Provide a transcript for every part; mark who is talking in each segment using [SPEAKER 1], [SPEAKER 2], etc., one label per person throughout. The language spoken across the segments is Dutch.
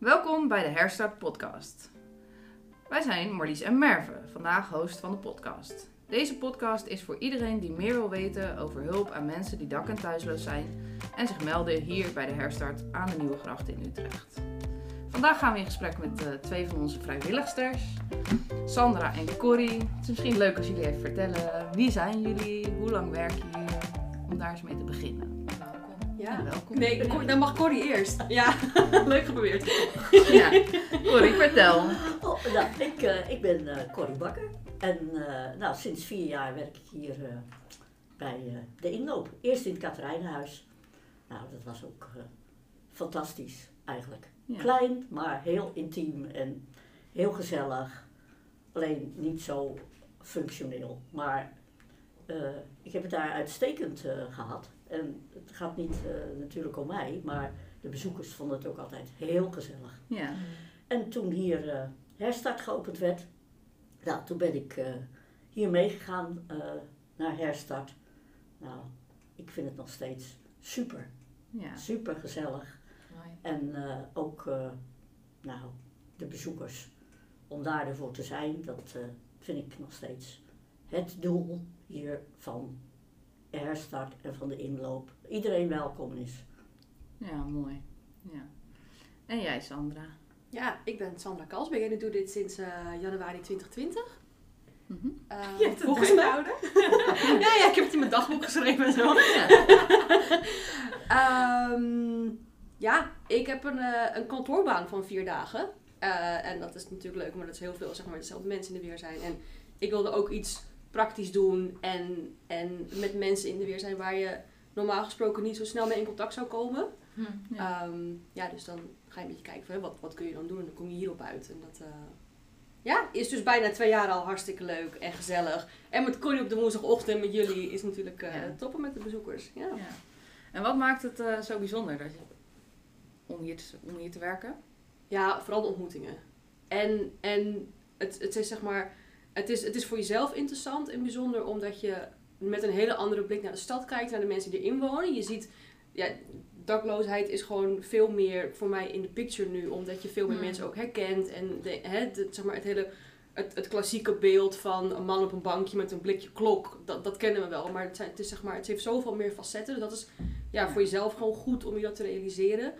[SPEAKER 1] Welkom bij de Herstart Podcast. Wij zijn Marlies en Merve, vandaag host van de podcast. Deze podcast is voor iedereen die meer wil weten over hulp aan mensen die dak- en thuisloos zijn en zich melden hier bij de Herstart aan de Nieuwe Gracht in Utrecht. Vandaag gaan we in gesprek met uh, twee van onze vrijwilligsters, Sandra en Corrie. Het is misschien leuk als jullie even vertellen wie zijn jullie, hoe lang werken jullie, om daar eens mee te beginnen. Ja, welkom.
[SPEAKER 2] Nee, Cor- dan mag Corrie eerst. Ja, leuk geprobeerd.
[SPEAKER 1] Ja. Corrie, vertel.
[SPEAKER 3] Oh, nou, ik, eh, ik ben eh Corrie Bakker en eh, nou, sinds vier jaar werk ik hier eh, bij eh, de inloop. Eerst in het Katerijnenhuis. Nou, dat was ook eh, fantastisch eigenlijk.
[SPEAKER 1] Ja.
[SPEAKER 3] Klein, maar heel intiem en heel gezellig. Alleen niet zo functioneel. Maar eh, ik heb het daar uitstekend eh, gehad. En het gaat niet eh, natuurlijk om mij, maar de bezoekers vonden het ook altijd heel gezellig.
[SPEAKER 1] Ja.
[SPEAKER 3] En toen hier eh, herstart geopend werd, nou, toen ben ik eh, hier meegegaan naar herstart. Nou, ik vind het nog steeds super,
[SPEAKER 1] Ja.
[SPEAKER 3] super gezellig.
[SPEAKER 2] Mooi.
[SPEAKER 3] En eh, ook, nou, de bezoekers, om daar ervoor te zijn, dat vind ik nog steeds het doel hier van herstart en van de inloop. Iedereen welkom is.
[SPEAKER 1] Ja, mooi. Ja. En jij, Sandra?
[SPEAKER 2] Ja, ik ben Sandra Kalsbeek en ik doe dit sinds eh, januari 2020.
[SPEAKER 1] Mhm.
[SPEAKER 2] Uh,
[SPEAKER 4] Je hebt het
[SPEAKER 2] volgens mij. ja, ja, ik heb het in mijn dagboek geschreven en zo.
[SPEAKER 1] Ja.
[SPEAKER 2] Ehm, ja, ik heb een, eh, een kantoorbaan van vier dagen. Eh, en dat is natuurlijk leuk, maar dat is heel veel zeg maar, dezelfde mensen in de weer zijn. En ik wilde ook iets praktisch doen en, en met mensen in de weer zijn waar je normaal gesproken niet zo snel mee in contact zou komen.
[SPEAKER 1] Ja.
[SPEAKER 2] Ehm, ja, dus dan ga je een beetje kijken van wat, wat kun je dan doen en dan kom je hierop uit. En dat eh, ja, is dus bijna twee jaar al hartstikke leuk en gezellig. En met Corrie op de woensdagochtend met jullie is natuurlijk
[SPEAKER 1] Ja.
[SPEAKER 2] toppen met de bezoekers. Ja.
[SPEAKER 1] Ja. En wat maakt het eh, zo bijzonder dat je, om, hier te, om hier te werken?
[SPEAKER 2] Ja, vooral de ontmoetingen. En, en het, het is zeg maar, het is, het is voor jezelf interessant en bijzonder omdat je met een hele andere blik naar de stad kijkt, naar de mensen die erin wonen. Je ziet, ja, dakloosheid is gewoon veel meer voor mij in de picture nu, omdat je veel meer
[SPEAKER 1] Hmm.
[SPEAKER 2] mensen ook herkent. En de, hè, de- zeg maar, het hele, het, het klassieke beeld van een man op een bankje met een blikje klok, dat, dat kennen we wel. Maar het, zijn, het, is, zeg maar het heeft zoveel meer facetten, dus dat is ja, voor jezelf gewoon goed om je dat te realiseren.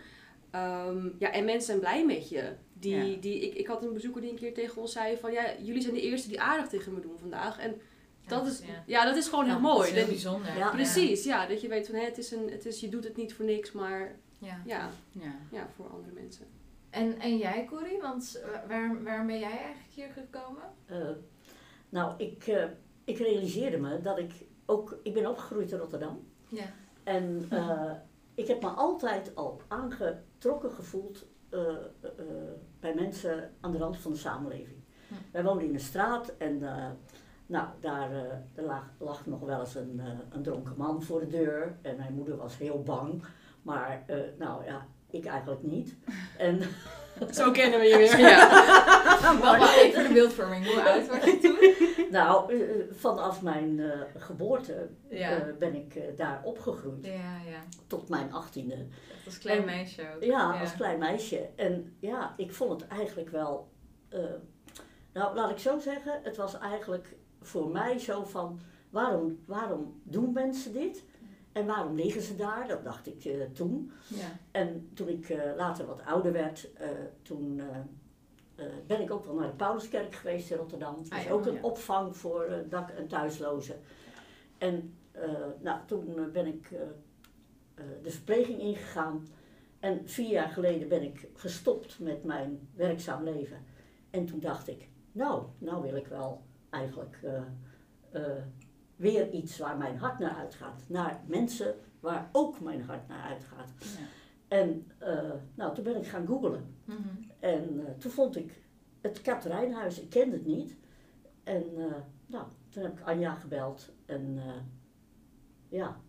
[SPEAKER 2] Ehm, ja, en mensen zijn blij met je. Die,
[SPEAKER 1] Ja.
[SPEAKER 2] die, ik, ik had een bezoeker die een keer tegen ons zei van... Ja, jullie zijn de eerste die aardig tegen me doen vandaag. En dat, is,
[SPEAKER 4] ja.
[SPEAKER 2] ja. dat is gewoon
[SPEAKER 3] Ja,
[SPEAKER 2] heel
[SPEAKER 4] Dat
[SPEAKER 2] mooi.
[SPEAKER 4] is heel
[SPEAKER 2] Dat-
[SPEAKER 4] bijzonder.
[SPEAKER 3] Ja.
[SPEAKER 2] precies, ja. Dat je weet van, hè, het is een, het is, je doet het niet voor niks, maar
[SPEAKER 4] Ja.
[SPEAKER 2] ja,
[SPEAKER 1] Ja.
[SPEAKER 2] ja voor andere mensen.
[SPEAKER 4] En, en jij, Corrie? Want eh, waar, waarom ben jij eigenlijk hier gekomen?
[SPEAKER 3] Eh, nou, ik, eh, ik realiseerde me dat ik ook, ik ben opgegroeid in Rotterdam.
[SPEAKER 4] Ja.
[SPEAKER 3] En eh, ik heb me altijd al aangetrokken gevoeld eh, eh, bij mensen aan de rand van de samenleving.
[SPEAKER 4] Hm.
[SPEAKER 3] Wij woonden in een straat en eh, nou, daar, lag, lag nog wel eens een, een dronken man voor de deur. En mijn moeder was heel bang. Maar nou ja, ik eigenlijk niet. En
[SPEAKER 2] Zo kennen we je weer.
[SPEAKER 1] Ja.
[SPEAKER 4] Maar even de beeldvorming. Hoe oud was je toen?
[SPEAKER 3] nou, eh, vanaf mijn eh, geboorte
[SPEAKER 4] Ja.
[SPEAKER 3] eh, ben ik eh, daar opgegroeid.
[SPEAKER 4] Ja, ja.
[SPEAKER 3] Tot mijn achttiende.
[SPEAKER 4] Als klein
[SPEAKER 3] En-
[SPEAKER 4] meisje ook.
[SPEAKER 3] Ja, als klein meisje. En ja, ik vond het eigenlijk wel. eh, nou, laat ik zo zeggen, het was eigenlijk voor mij zo van: waarom, waarom doen mensen dit? En waarom liggen ze daar? Dat dacht ik eh, toen.
[SPEAKER 4] Ja.
[SPEAKER 3] En toen ik eh, later wat ouder werd, eh, toen ben ik ook wel naar de Pauluskerk geweest in Rotterdam. Dat
[SPEAKER 4] Ah,
[SPEAKER 3] is
[SPEAKER 4] ja,
[SPEAKER 3] ook een
[SPEAKER 1] ja.
[SPEAKER 3] opvang voor dak- en thuislozen. En nou, toen ben ik de verpleging ingegaan. En vier jaar geleden ben ik gestopt met mijn werkzaam leven. En toen dacht ik, nou, nou wil ik wel eigenlijk weer iets waar mijn hart naar uitgaat. Naar mensen waar ook mijn hart naar uitgaat.
[SPEAKER 1] Ja.
[SPEAKER 3] En eh, nou, toen ben ik gaan googlen.
[SPEAKER 4] Mhm.
[SPEAKER 3] En eh, toen vond ik het Katerijnhuis, ik kende het niet. En eh, nou, toen heb ik Anja gebeld. En ja,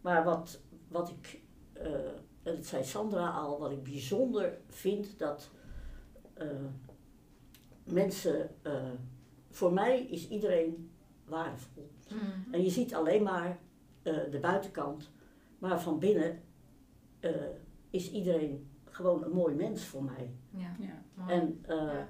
[SPEAKER 3] maar wat, wat ik, en dat zei Sandra al, wat ik bijzonder vind, dat mensen, voor mij is iedereen waardevol.
[SPEAKER 4] Mhm.
[SPEAKER 3] En je ziet alleen maar eh, de buitenkant, maar van binnen eh, is iedereen gewoon een mooi mens voor mij.
[SPEAKER 4] Ja.
[SPEAKER 1] Ja.
[SPEAKER 3] En eh,
[SPEAKER 4] Ja.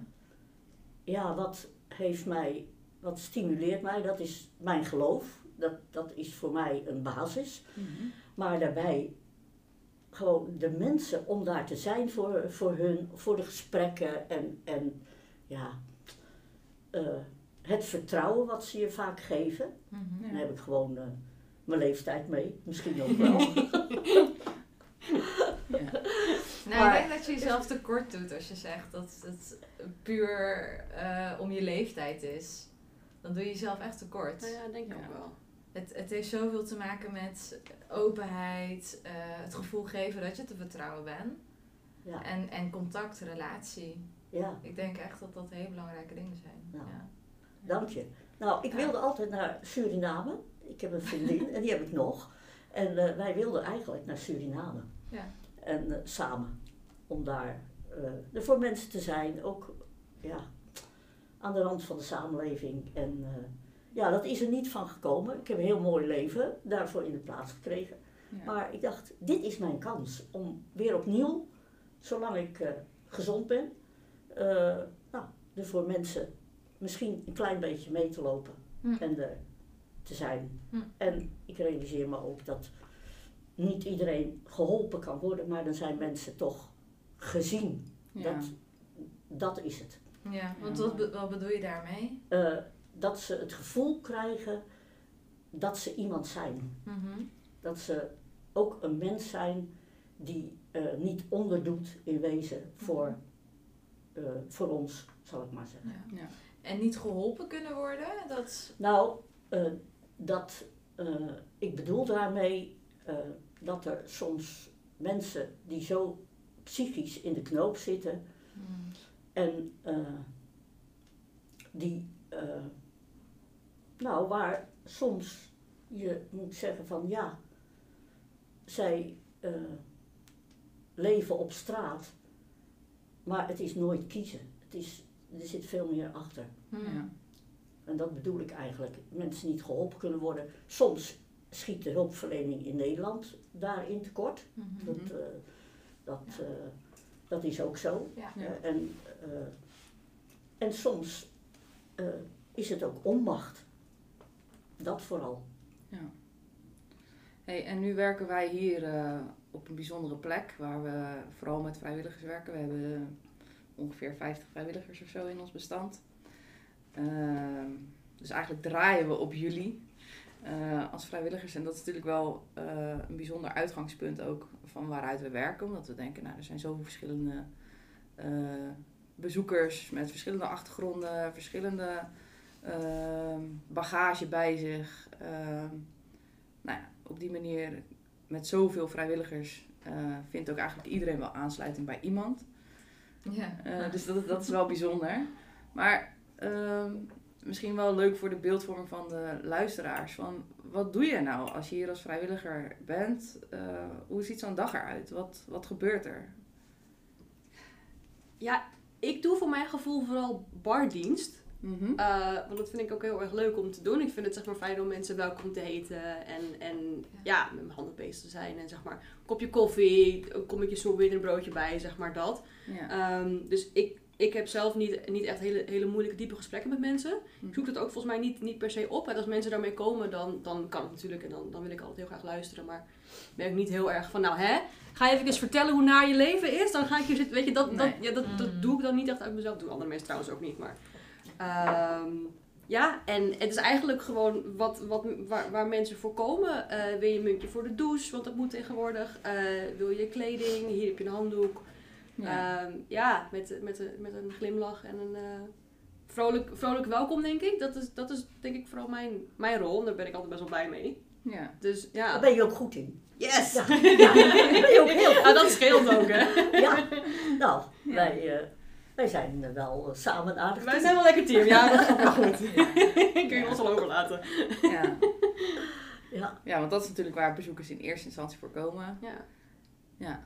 [SPEAKER 3] ja, wat heeft mij, wat stimuleert mij, dat is mijn geloof. Dat, dat is voor mij een basis.
[SPEAKER 1] Mhm.
[SPEAKER 3] Maar daarbij gewoon de mensen om daar te zijn voor, voor hun, voor de gesprekken en, en ja, eh, het vertrouwen wat ze je vaak geven.
[SPEAKER 4] Mhm.
[SPEAKER 3] Dan heb ik gewoon eh, mijn leeftijd mee, misschien ook wel.
[SPEAKER 1] Ja.
[SPEAKER 4] Nou,
[SPEAKER 3] Maar-
[SPEAKER 4] ik denk dat je jezelf tekort doet als je zegt dat het puur eh, om je leeftijd is. Dan doe je jezelf echt tekort.
[SPEAKER 2] Nou ja, denk ik
[SPEAKER 1] Ja.
[SPEAKER 2] ook wel.
[SPEAKER 4] Het, het heeft zoveel te maken met openheid, eh, het gevoel geven dat je te vertrouwen bent.
[SPEAKER 3] ja,
[SPEAKER 4] En, en contact, relatie.
[SPEAKER 3] ja,
[SPEAKER 4] Ik denk echt dat dat hele belangrijke dingen zijn.
[SPEAKER 3] Ja. Dank je. Nou, ik wilde altijd naar Suriname. Ik heb een vriendin en die heb ik nog. En eh, wij wilden eigenlijk naar Suriname.
[SPEAKER 4] Ja.
[SPEAKER 3] En eh, samen. Om daar eh, er voor mensen te zijn. Ook ja, aan de rand van de samenleving. En ja, dat is er niet van gekomen. Ik heb een heel mooi leven daarvoor in de plaats gekregen.
[SPEAKER 1] Ja.
[SPEAKER 3] Maar ik dacht, dit is mijn kans om weer opnieuw, zolang ik gezond ben, nou, er voor mensen misschien een klein beetje mee te lopen
[SPEAKER 4] Hm.
[SPEAKER 3] en er te zijn.
[SPEAKER 4] Hm.
[SPEAKER 3] En ik realiseer me ook dat niet iedereen geholpen kan worden, maar dan zijn mensen toch gezien.
[SPEAKER 1] Ja.
[SPEAKER 3] Dat, dat is het.
[SPEAKER 4] Ja, want wat, be- wat bedoel je daarmee?
[SPEAKER 3] Eh, dat ze het gevoel krijgen dat ze iemand zijn.
[SPEAKER 4] Mhm.
[SPEAKER 3] Dat ze ook een mens zijn die eh, niet onderdoet in wezen voor, eh, voor ons, zal ik maar zeggen.
[SPEAKER 4] Ja.
[SPEAKER 1] Ja.
[SPEAKER 4] En niet geholpen kunnen worden? Dat...
[SPEAKER 3] Nou, eh, dat, eh, ik bedoel daarmee eh, dat er soms mensen die zo psychisch in de knoop zitten
[SPEAKER 4] Mm.
[SPEAKER 3] en die, nou, waar soms je moet zeggen van ja, zij leven op straat, maar het is nooit kiezen. Het is, er zit veel meer achter.
[SPEAKER 4] Mm.
[SPEAKER 1] Ja.
[SPEAKER 3] En dat bedoel ik eigenlijk. Mensen niet geholpen kunnen worden. Soms schiet de hulpverlening in Nederland daarin tekort.
[SPEAKER 4] Mhm.
[SPEAKER 3] Dat, eh, dat, eh, dat is ook zo.
[SPEAKER 4] Ja.
[SPEAKER 1] Ja.
[SPEAKER 3] Eh, en, eh, en soms eh, is het ook onmacht. Dat vooral.
[SPEAKER 1] Hey, en nu werken wij hier eh, op een bijzondere plek waar we vooral met vrijwilligers werken. We hebben ongeveer 50 vrijwilligers of zo in ons bestand. Ehm, dus eigenlijk draaien we op jullie eh, als vrijwilligers. En dat is natuurlijk wel eh, een bijzonder uitgangspunt ook van waaruit we werken. Omdat we denken, nou, er zijn zoveel verschillende eh, bezoekers met verschillende achtergronden, verschillende ehm, bagage bij zich. Ehm, nou ja, op die manier met zoveel vrijwilligers vindt ook eigenlijk iedereen wel aansluiting bij iemand.
[SPEAKER 4] Ja.
[SPEAKER 1] Eh, dus dat, dat is wel bijzonder. Maar ehm, misschien wel leuk voor de beeldvorming van de luisteraars. Van, wat doe je nou als je hier als vrijwilliger bent? Eh, hoe ziet zo'n dag eruit? Wat, wat gebeurt er?
[SPEAKER 2] Ja, ik doe voor mijn gevoel vooral bardienst.
[SPEAKER 1] Mhm.
[SPEAKER 2] Eh, want dat vind ik ook heel erg leuk om te doen. Ik vind het zeg maar fijn om mensen welkom te heten. En, en ja, met mijn handen bezig te zijn. En zeg maar een kopje koffie, een kommetje soep en een broodje bij, zeg maar dat.
[SPEAKER 1] Ja.
[SPEAKER 2] Ehm, dus ik, ik heb zelf niet, niet echt hele, hele moeilijke, diepe gesprekken met mensen. Ik zoek dat ook volgens mij niet, niet per se op. En als mensen daarmee komen, dan, dan kan het natuurlijk. En dan, dan wil ik altijd heel graag luisteren. Maar ik ben ook niet heel erg van, nou hè, ga je even eens vertellen hoe naar je leven is? Dan ga ik hier zitten. Weet je, dat, dat, ja, dat, dat
[SPEAKER 4] Mm.
[SPEAKER 2] doe ik dan niet echt uit mezelf. Dat doen andere mensen trouwens ook niet. Maar ehm, ja, en het is eigenlijk gewoon wat, wat, waar, waar mensen voor komen. Eh, wil je een muntje voor de douche, want dat moet tegenwoordig. Eh, wil je kleding, hier heb je een handdoek.
[SPEAKER 1] Ja.
[SPEAKER 2] Ja, ja met, met, met een glimlach en een eh, vrolijk, vrolijk welkom, denk ik. Dat is, dat is denk ik vooral mijn, mijn rol. En daar ben ik altijd best wel blij mee.
[SPEAKER 1] ja.
[SPEAKER 2] Dus
[SPEAKER 3] Daar
[SPEAKER 2] ja.
[SPEAKER 3] ben je ook goed in.
[SPEAKER 2] Yes!
[SPEAKER 3] Ja, ja, daar ben je ook heel goed
[SPEAKER 2] Ah, dat scheelt ook, hè?
[SPEAKER 3] Ja, nou,
[SPEAKER 1] Ja.
[SPEAKER 3] wij, eh, wij zijn eh, wel eh, samen aardig.
[SPEAKER 2] Wij
[SPEAKER 3] team.
[SPEAKER 2] zijn wel lekker team. Ja, dat gaat wel goed. Kun je ons al overlaten.
[SPEAKER 1] Ja.
[SPEAKER 3] Ja,
[SPEAKER 1] ja, want dat is natuurlijk waar bezoekers in eerste instantie voor komen.
[SPEAKER 2] Ja.
[SPEAKER 1] Ja.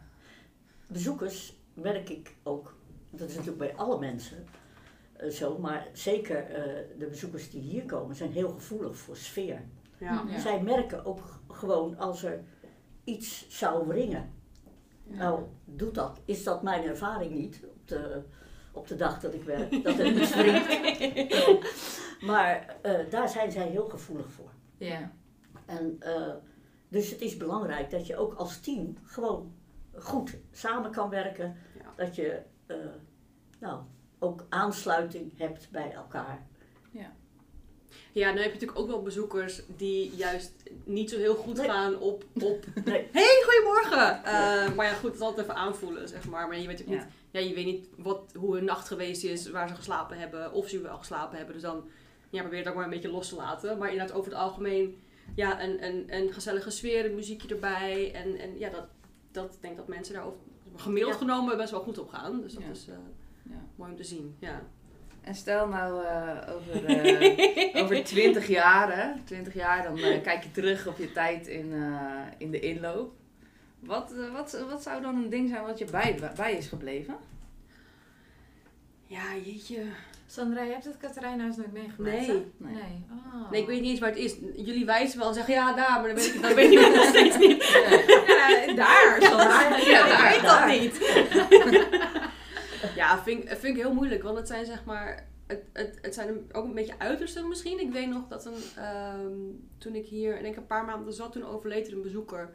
[SPEAKER 3] bezoekers merk ik ook, dat is natuurlijk bij alle mensen eh, zo, maar zeker eh, de bezoekers die hier komen zijn heel gevoelig voor sfeer.
[SPEAKER 2] Ja.
[SPEAKER 1] Ja.
[SPEAKER 3] Zij merken ook gewoon als er iets zou wringen.
[SPEAKER 2] Ja.
[SPEAKER 3] Nou, doet dat. Is dat mijn ervaring niet op de, op de dag dat ik werk? Dat het niet springt. maar eh, daar zijn zij heel gevoelig voor.
[SPEAKER 4] Ja.
[SPEAKER 3] En, eh, dus het is belangrijk dat je ook als team gewoon goed samen kan werken.
[SPEAKER 2] Ja.
[SPEAKER 3] Dat je eh, nou, ook aansluiting hebt bij elkaar.
[SPEAKER 2] Ja, dan heb je natuurlijk ook wel bezoekers die juist niet zo heel goed
[SPEAKER 3] Nee.
[SPEAKER 2] gaan op, op
[SPEAKER 3] Nee.
[SPEAKER 2] hey, goedemorgen! Eh, maar ja, goed, het is altijd even aanvoelen, zeg maar. Maar je weet ook niet,
[SPEAKER 1] Ja.
[SPEAKER 2] je weet niet wat, hoe hun nacht geweest is, waar ze geslapen hebben, of ze wel geslapen hebben. Dus dan ja, probeer het ook maar een beetje los te laten. Maar inderdaad, over het algemeen, ja, een, een, een gezellige sfeer, een muziekje erbij. En, en ja, dat, dat ik denk dat mensen daar over, gemiddeld
[SPEAKER 3] Ja.
[SPEAKER 2] genomen best wel goed op gaan. Dus dat
[SPEAKER 1] Ja.
[SPEAKER 2] is eh,
[SPEAKER 1] Ja.
[SPEAKER 2] mooi om te zien, ja.
[SPEAKER 1] En stel nou eh, over, eh, over 20 jaar, hè, 20 jaar, dan kijk je terug op je tijd in, in de inloop. Wat, eh, wat, wat zou dan een ding zijn wat je bij, bij is gebleven?
[SPEAKER 2] Ja, jeetje.
[SPEAKER 4] Sandra, je hebt het Katerijnhuis nooit meegemaakt,
[SPEAKER 2] Nee.
[SPEAKER 1] Nee.
[SPEAKER 4] Nee. Oh.
[SPEAKER 2] Nee, ik weet niet eens waar het is. Jullie wijzen wel en zeggen ja, daar, maar dan weet ik, dan weet ik het nog steeds niet.
[SPEAKER 4] Ja, daar, Sandra.
[SPEAKER 1] Ja, daar,
[SPEAKER 2] ik weet
[SPEAKER 1] daar.
[SPEAKER 2] dat niet. ja, vind, ik- vind ik heel moeilijk, want het zijn zeg maar, het, het, het zijn ook een beetje uitersten misschien. Ik weet nog dat een, ehm, toen ik hier, en ik een paar maanden zat, toen overleed er een bezoeker.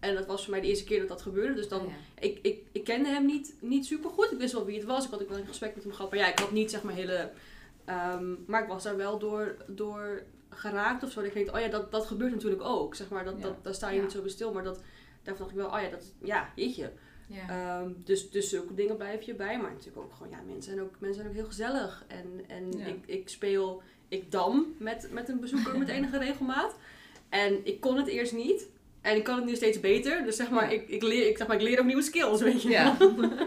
[SPEAKER 2] En dat was voor mij de eerste keer dat dat gebeurde. Dus dan,
[SPEAKER 4] Ja.
[SPEAKER 2] ik, ik, ik kende hem niet, niet super goed. Ik wist wel wie het was. Ik had ook wel een gesprek met hem gehad. Maar ja, ik had niet zeg maar hele. ehm, maar ik was daar wel door, door geraakt of zo. Dat ik denk, oh ja, dat, dat gebeurt natuurlijk ook. Zeg maar, dat,
[SPEAKER 1] Ja.
[SPEAKER 2] dat, daar sta je
[SPEAKER 4] Ja.
[SPEAKER 2] niet zo bij stil. Maar dat, daarvan dacht ik wel, oh ja, dat, ja, jeetje.
[SPEAKER 4] Ja.
[SPEAKER 2] Ehm, dus, dus zulke dingen blijf je bij. Maar natuurlijk ook gewoon, ja, mensen zijn ook, mensen zijn ook heel gezellig. En, en ik, ik speel, ik dam met, met een bezoeker met enige regelmaat. En ik kon het eerst niet. En ik kan het nu steeds beter. Dus zeg maar,
[SPEAKER 1] Ja.
[SPEAKER 2] ik, ik, leer, ik, zeg maar, ik leer ook nieuwe skills, weet je
[SPEAKER 1] Ja.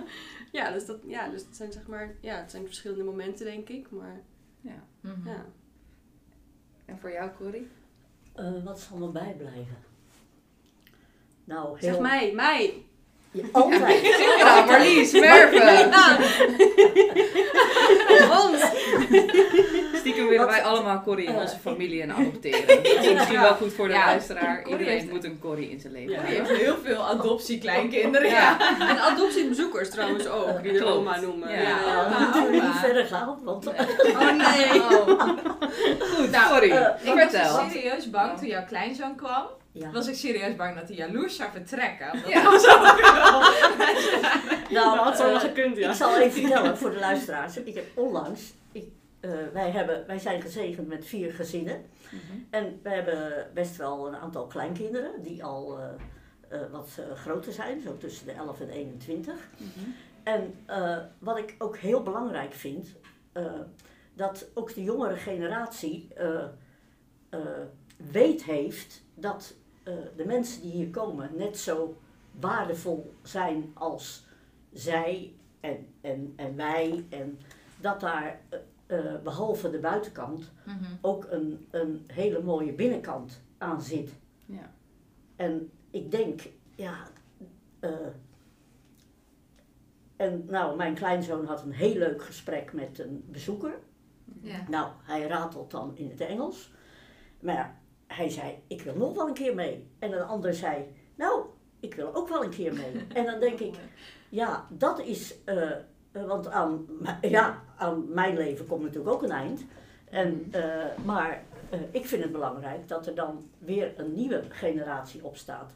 [SPEAKER 2] ja, dus dat, ja, dus het zijn zeg maar, ja, het zijn verschillende momenten, denk ik. Maar
[SPEAKER 1] ja.
[SPEAKER 4] Mhm.
[SPEAKER 2] ja.
[SPEAKER 1] En voor jou, Corrie?
[SPEAKER 3] Eh, wat zal me bijblijven? Nou, heel...
[SPEAKER 2] Zeg mij, mij.
[SPEAKER 3] Ja, altijd.
[SPEAKER 1] Ja, Marlies, Merve!
[SPEAKER 2] Ons.
[SPEAKER 1] Stiekem willen wij allemaal Corrie in onze familie en adopteren. Dat is misschien wel goed voor de
[SPEAKER 4] Ja.
[SPEAKER 1] luisteraar. Iedereen
[SPEAKER 4] heeft-
[SPEAKER 1] moet een Corrie in zijn leven
[SPEAKER 2] Ja.
[SPEAKER 4] Je
[SPEAKER 1] hebben.
[SPEAKER 4] hebt heel veel adoptiekleinkinderen.
[SPEAKER 1] Ja.
[SPEAKER 2] En adoptiebezoekers trouwens ook, die de oma noemen.
[SPEAKER 1] Ja.
[SPEAKER 3] Ja,
[SPEAKER 2] ja.
[SPEAKER 3] niet verder gaan, want
[SPEAKER 2] Oh nee.
[SPEAKER 4] Oh.
[SPEAKER 1] Goed,
[SPEAKER 4] Nou,
[SPEAKER 1] Corrie,
[SPEAKER 3] eh,
[SPEAKER 4] Ik
[SPEAKER 1] vertel.
[SPEAKER 4] was serieus bang toen jouw kleinzoon kwam.
[SPEAKER 3] ja.
[SPEAKER 4] Was ik serieus bang dat hij jaloers zou vertrekken. Omdat
[SPEAKER 1] Ja.
[SPEAKER 4] was ook wel.
[SPEAKER 3] Nou,
[SPEAKER 2] dat had zo wel
[SPEAKER 3] eh,
[SPEAKER 2] gekund, ja.
[SPEAKER 3] Ik zal even vertellen voor de luisteraars. Ik heb onlangs, ik, eh, wij, hebben, wij zijn gezegend met vier gezinnen.
[SPEAKER 1] Mhm.
[SPEAKER 3] En we hebben best wel een aantal kleinkinderen die al eh, eh, wat groter zijn, zo tussen de 11 en 21.
[SPEAKER 1] Mhm.
[SPEAKER 3] En wat ik ook heel belangrijk vind, dat ook de jongere generatie weet heeft dat de mensen die hier komen net zo waardevol zijn als zij en, en, en wij. En dat daar, eh, eh, behalve de buitenkant,
[SPEAKER 4] Mhm.
[SPEAKER 3] ook een, een hele mooie binnenkant aan zit.
[SPEAKER 1] Ja.
[SPEAKER 3] En ik denk, ja. eh, en nou, mijn kleinzoon had een heel leuk gesprek met een bezoeker.
[SPEAKER 4] Ja.
[SPEAKER 3] Nou, hij ratelt dan in het Engels. Maar hij zei, ik wil nog wel een keer mee. En een ander zei, nou, ik wil ook wel een keer mee. En dan denk ik, ja, dat is, eh, want aan, ja, aan mijn leven komt natuurlijk ook een eind. En, eh, maar eh, ik vind het belangrijk dat er dan weer een nieuwe generatie opstaat.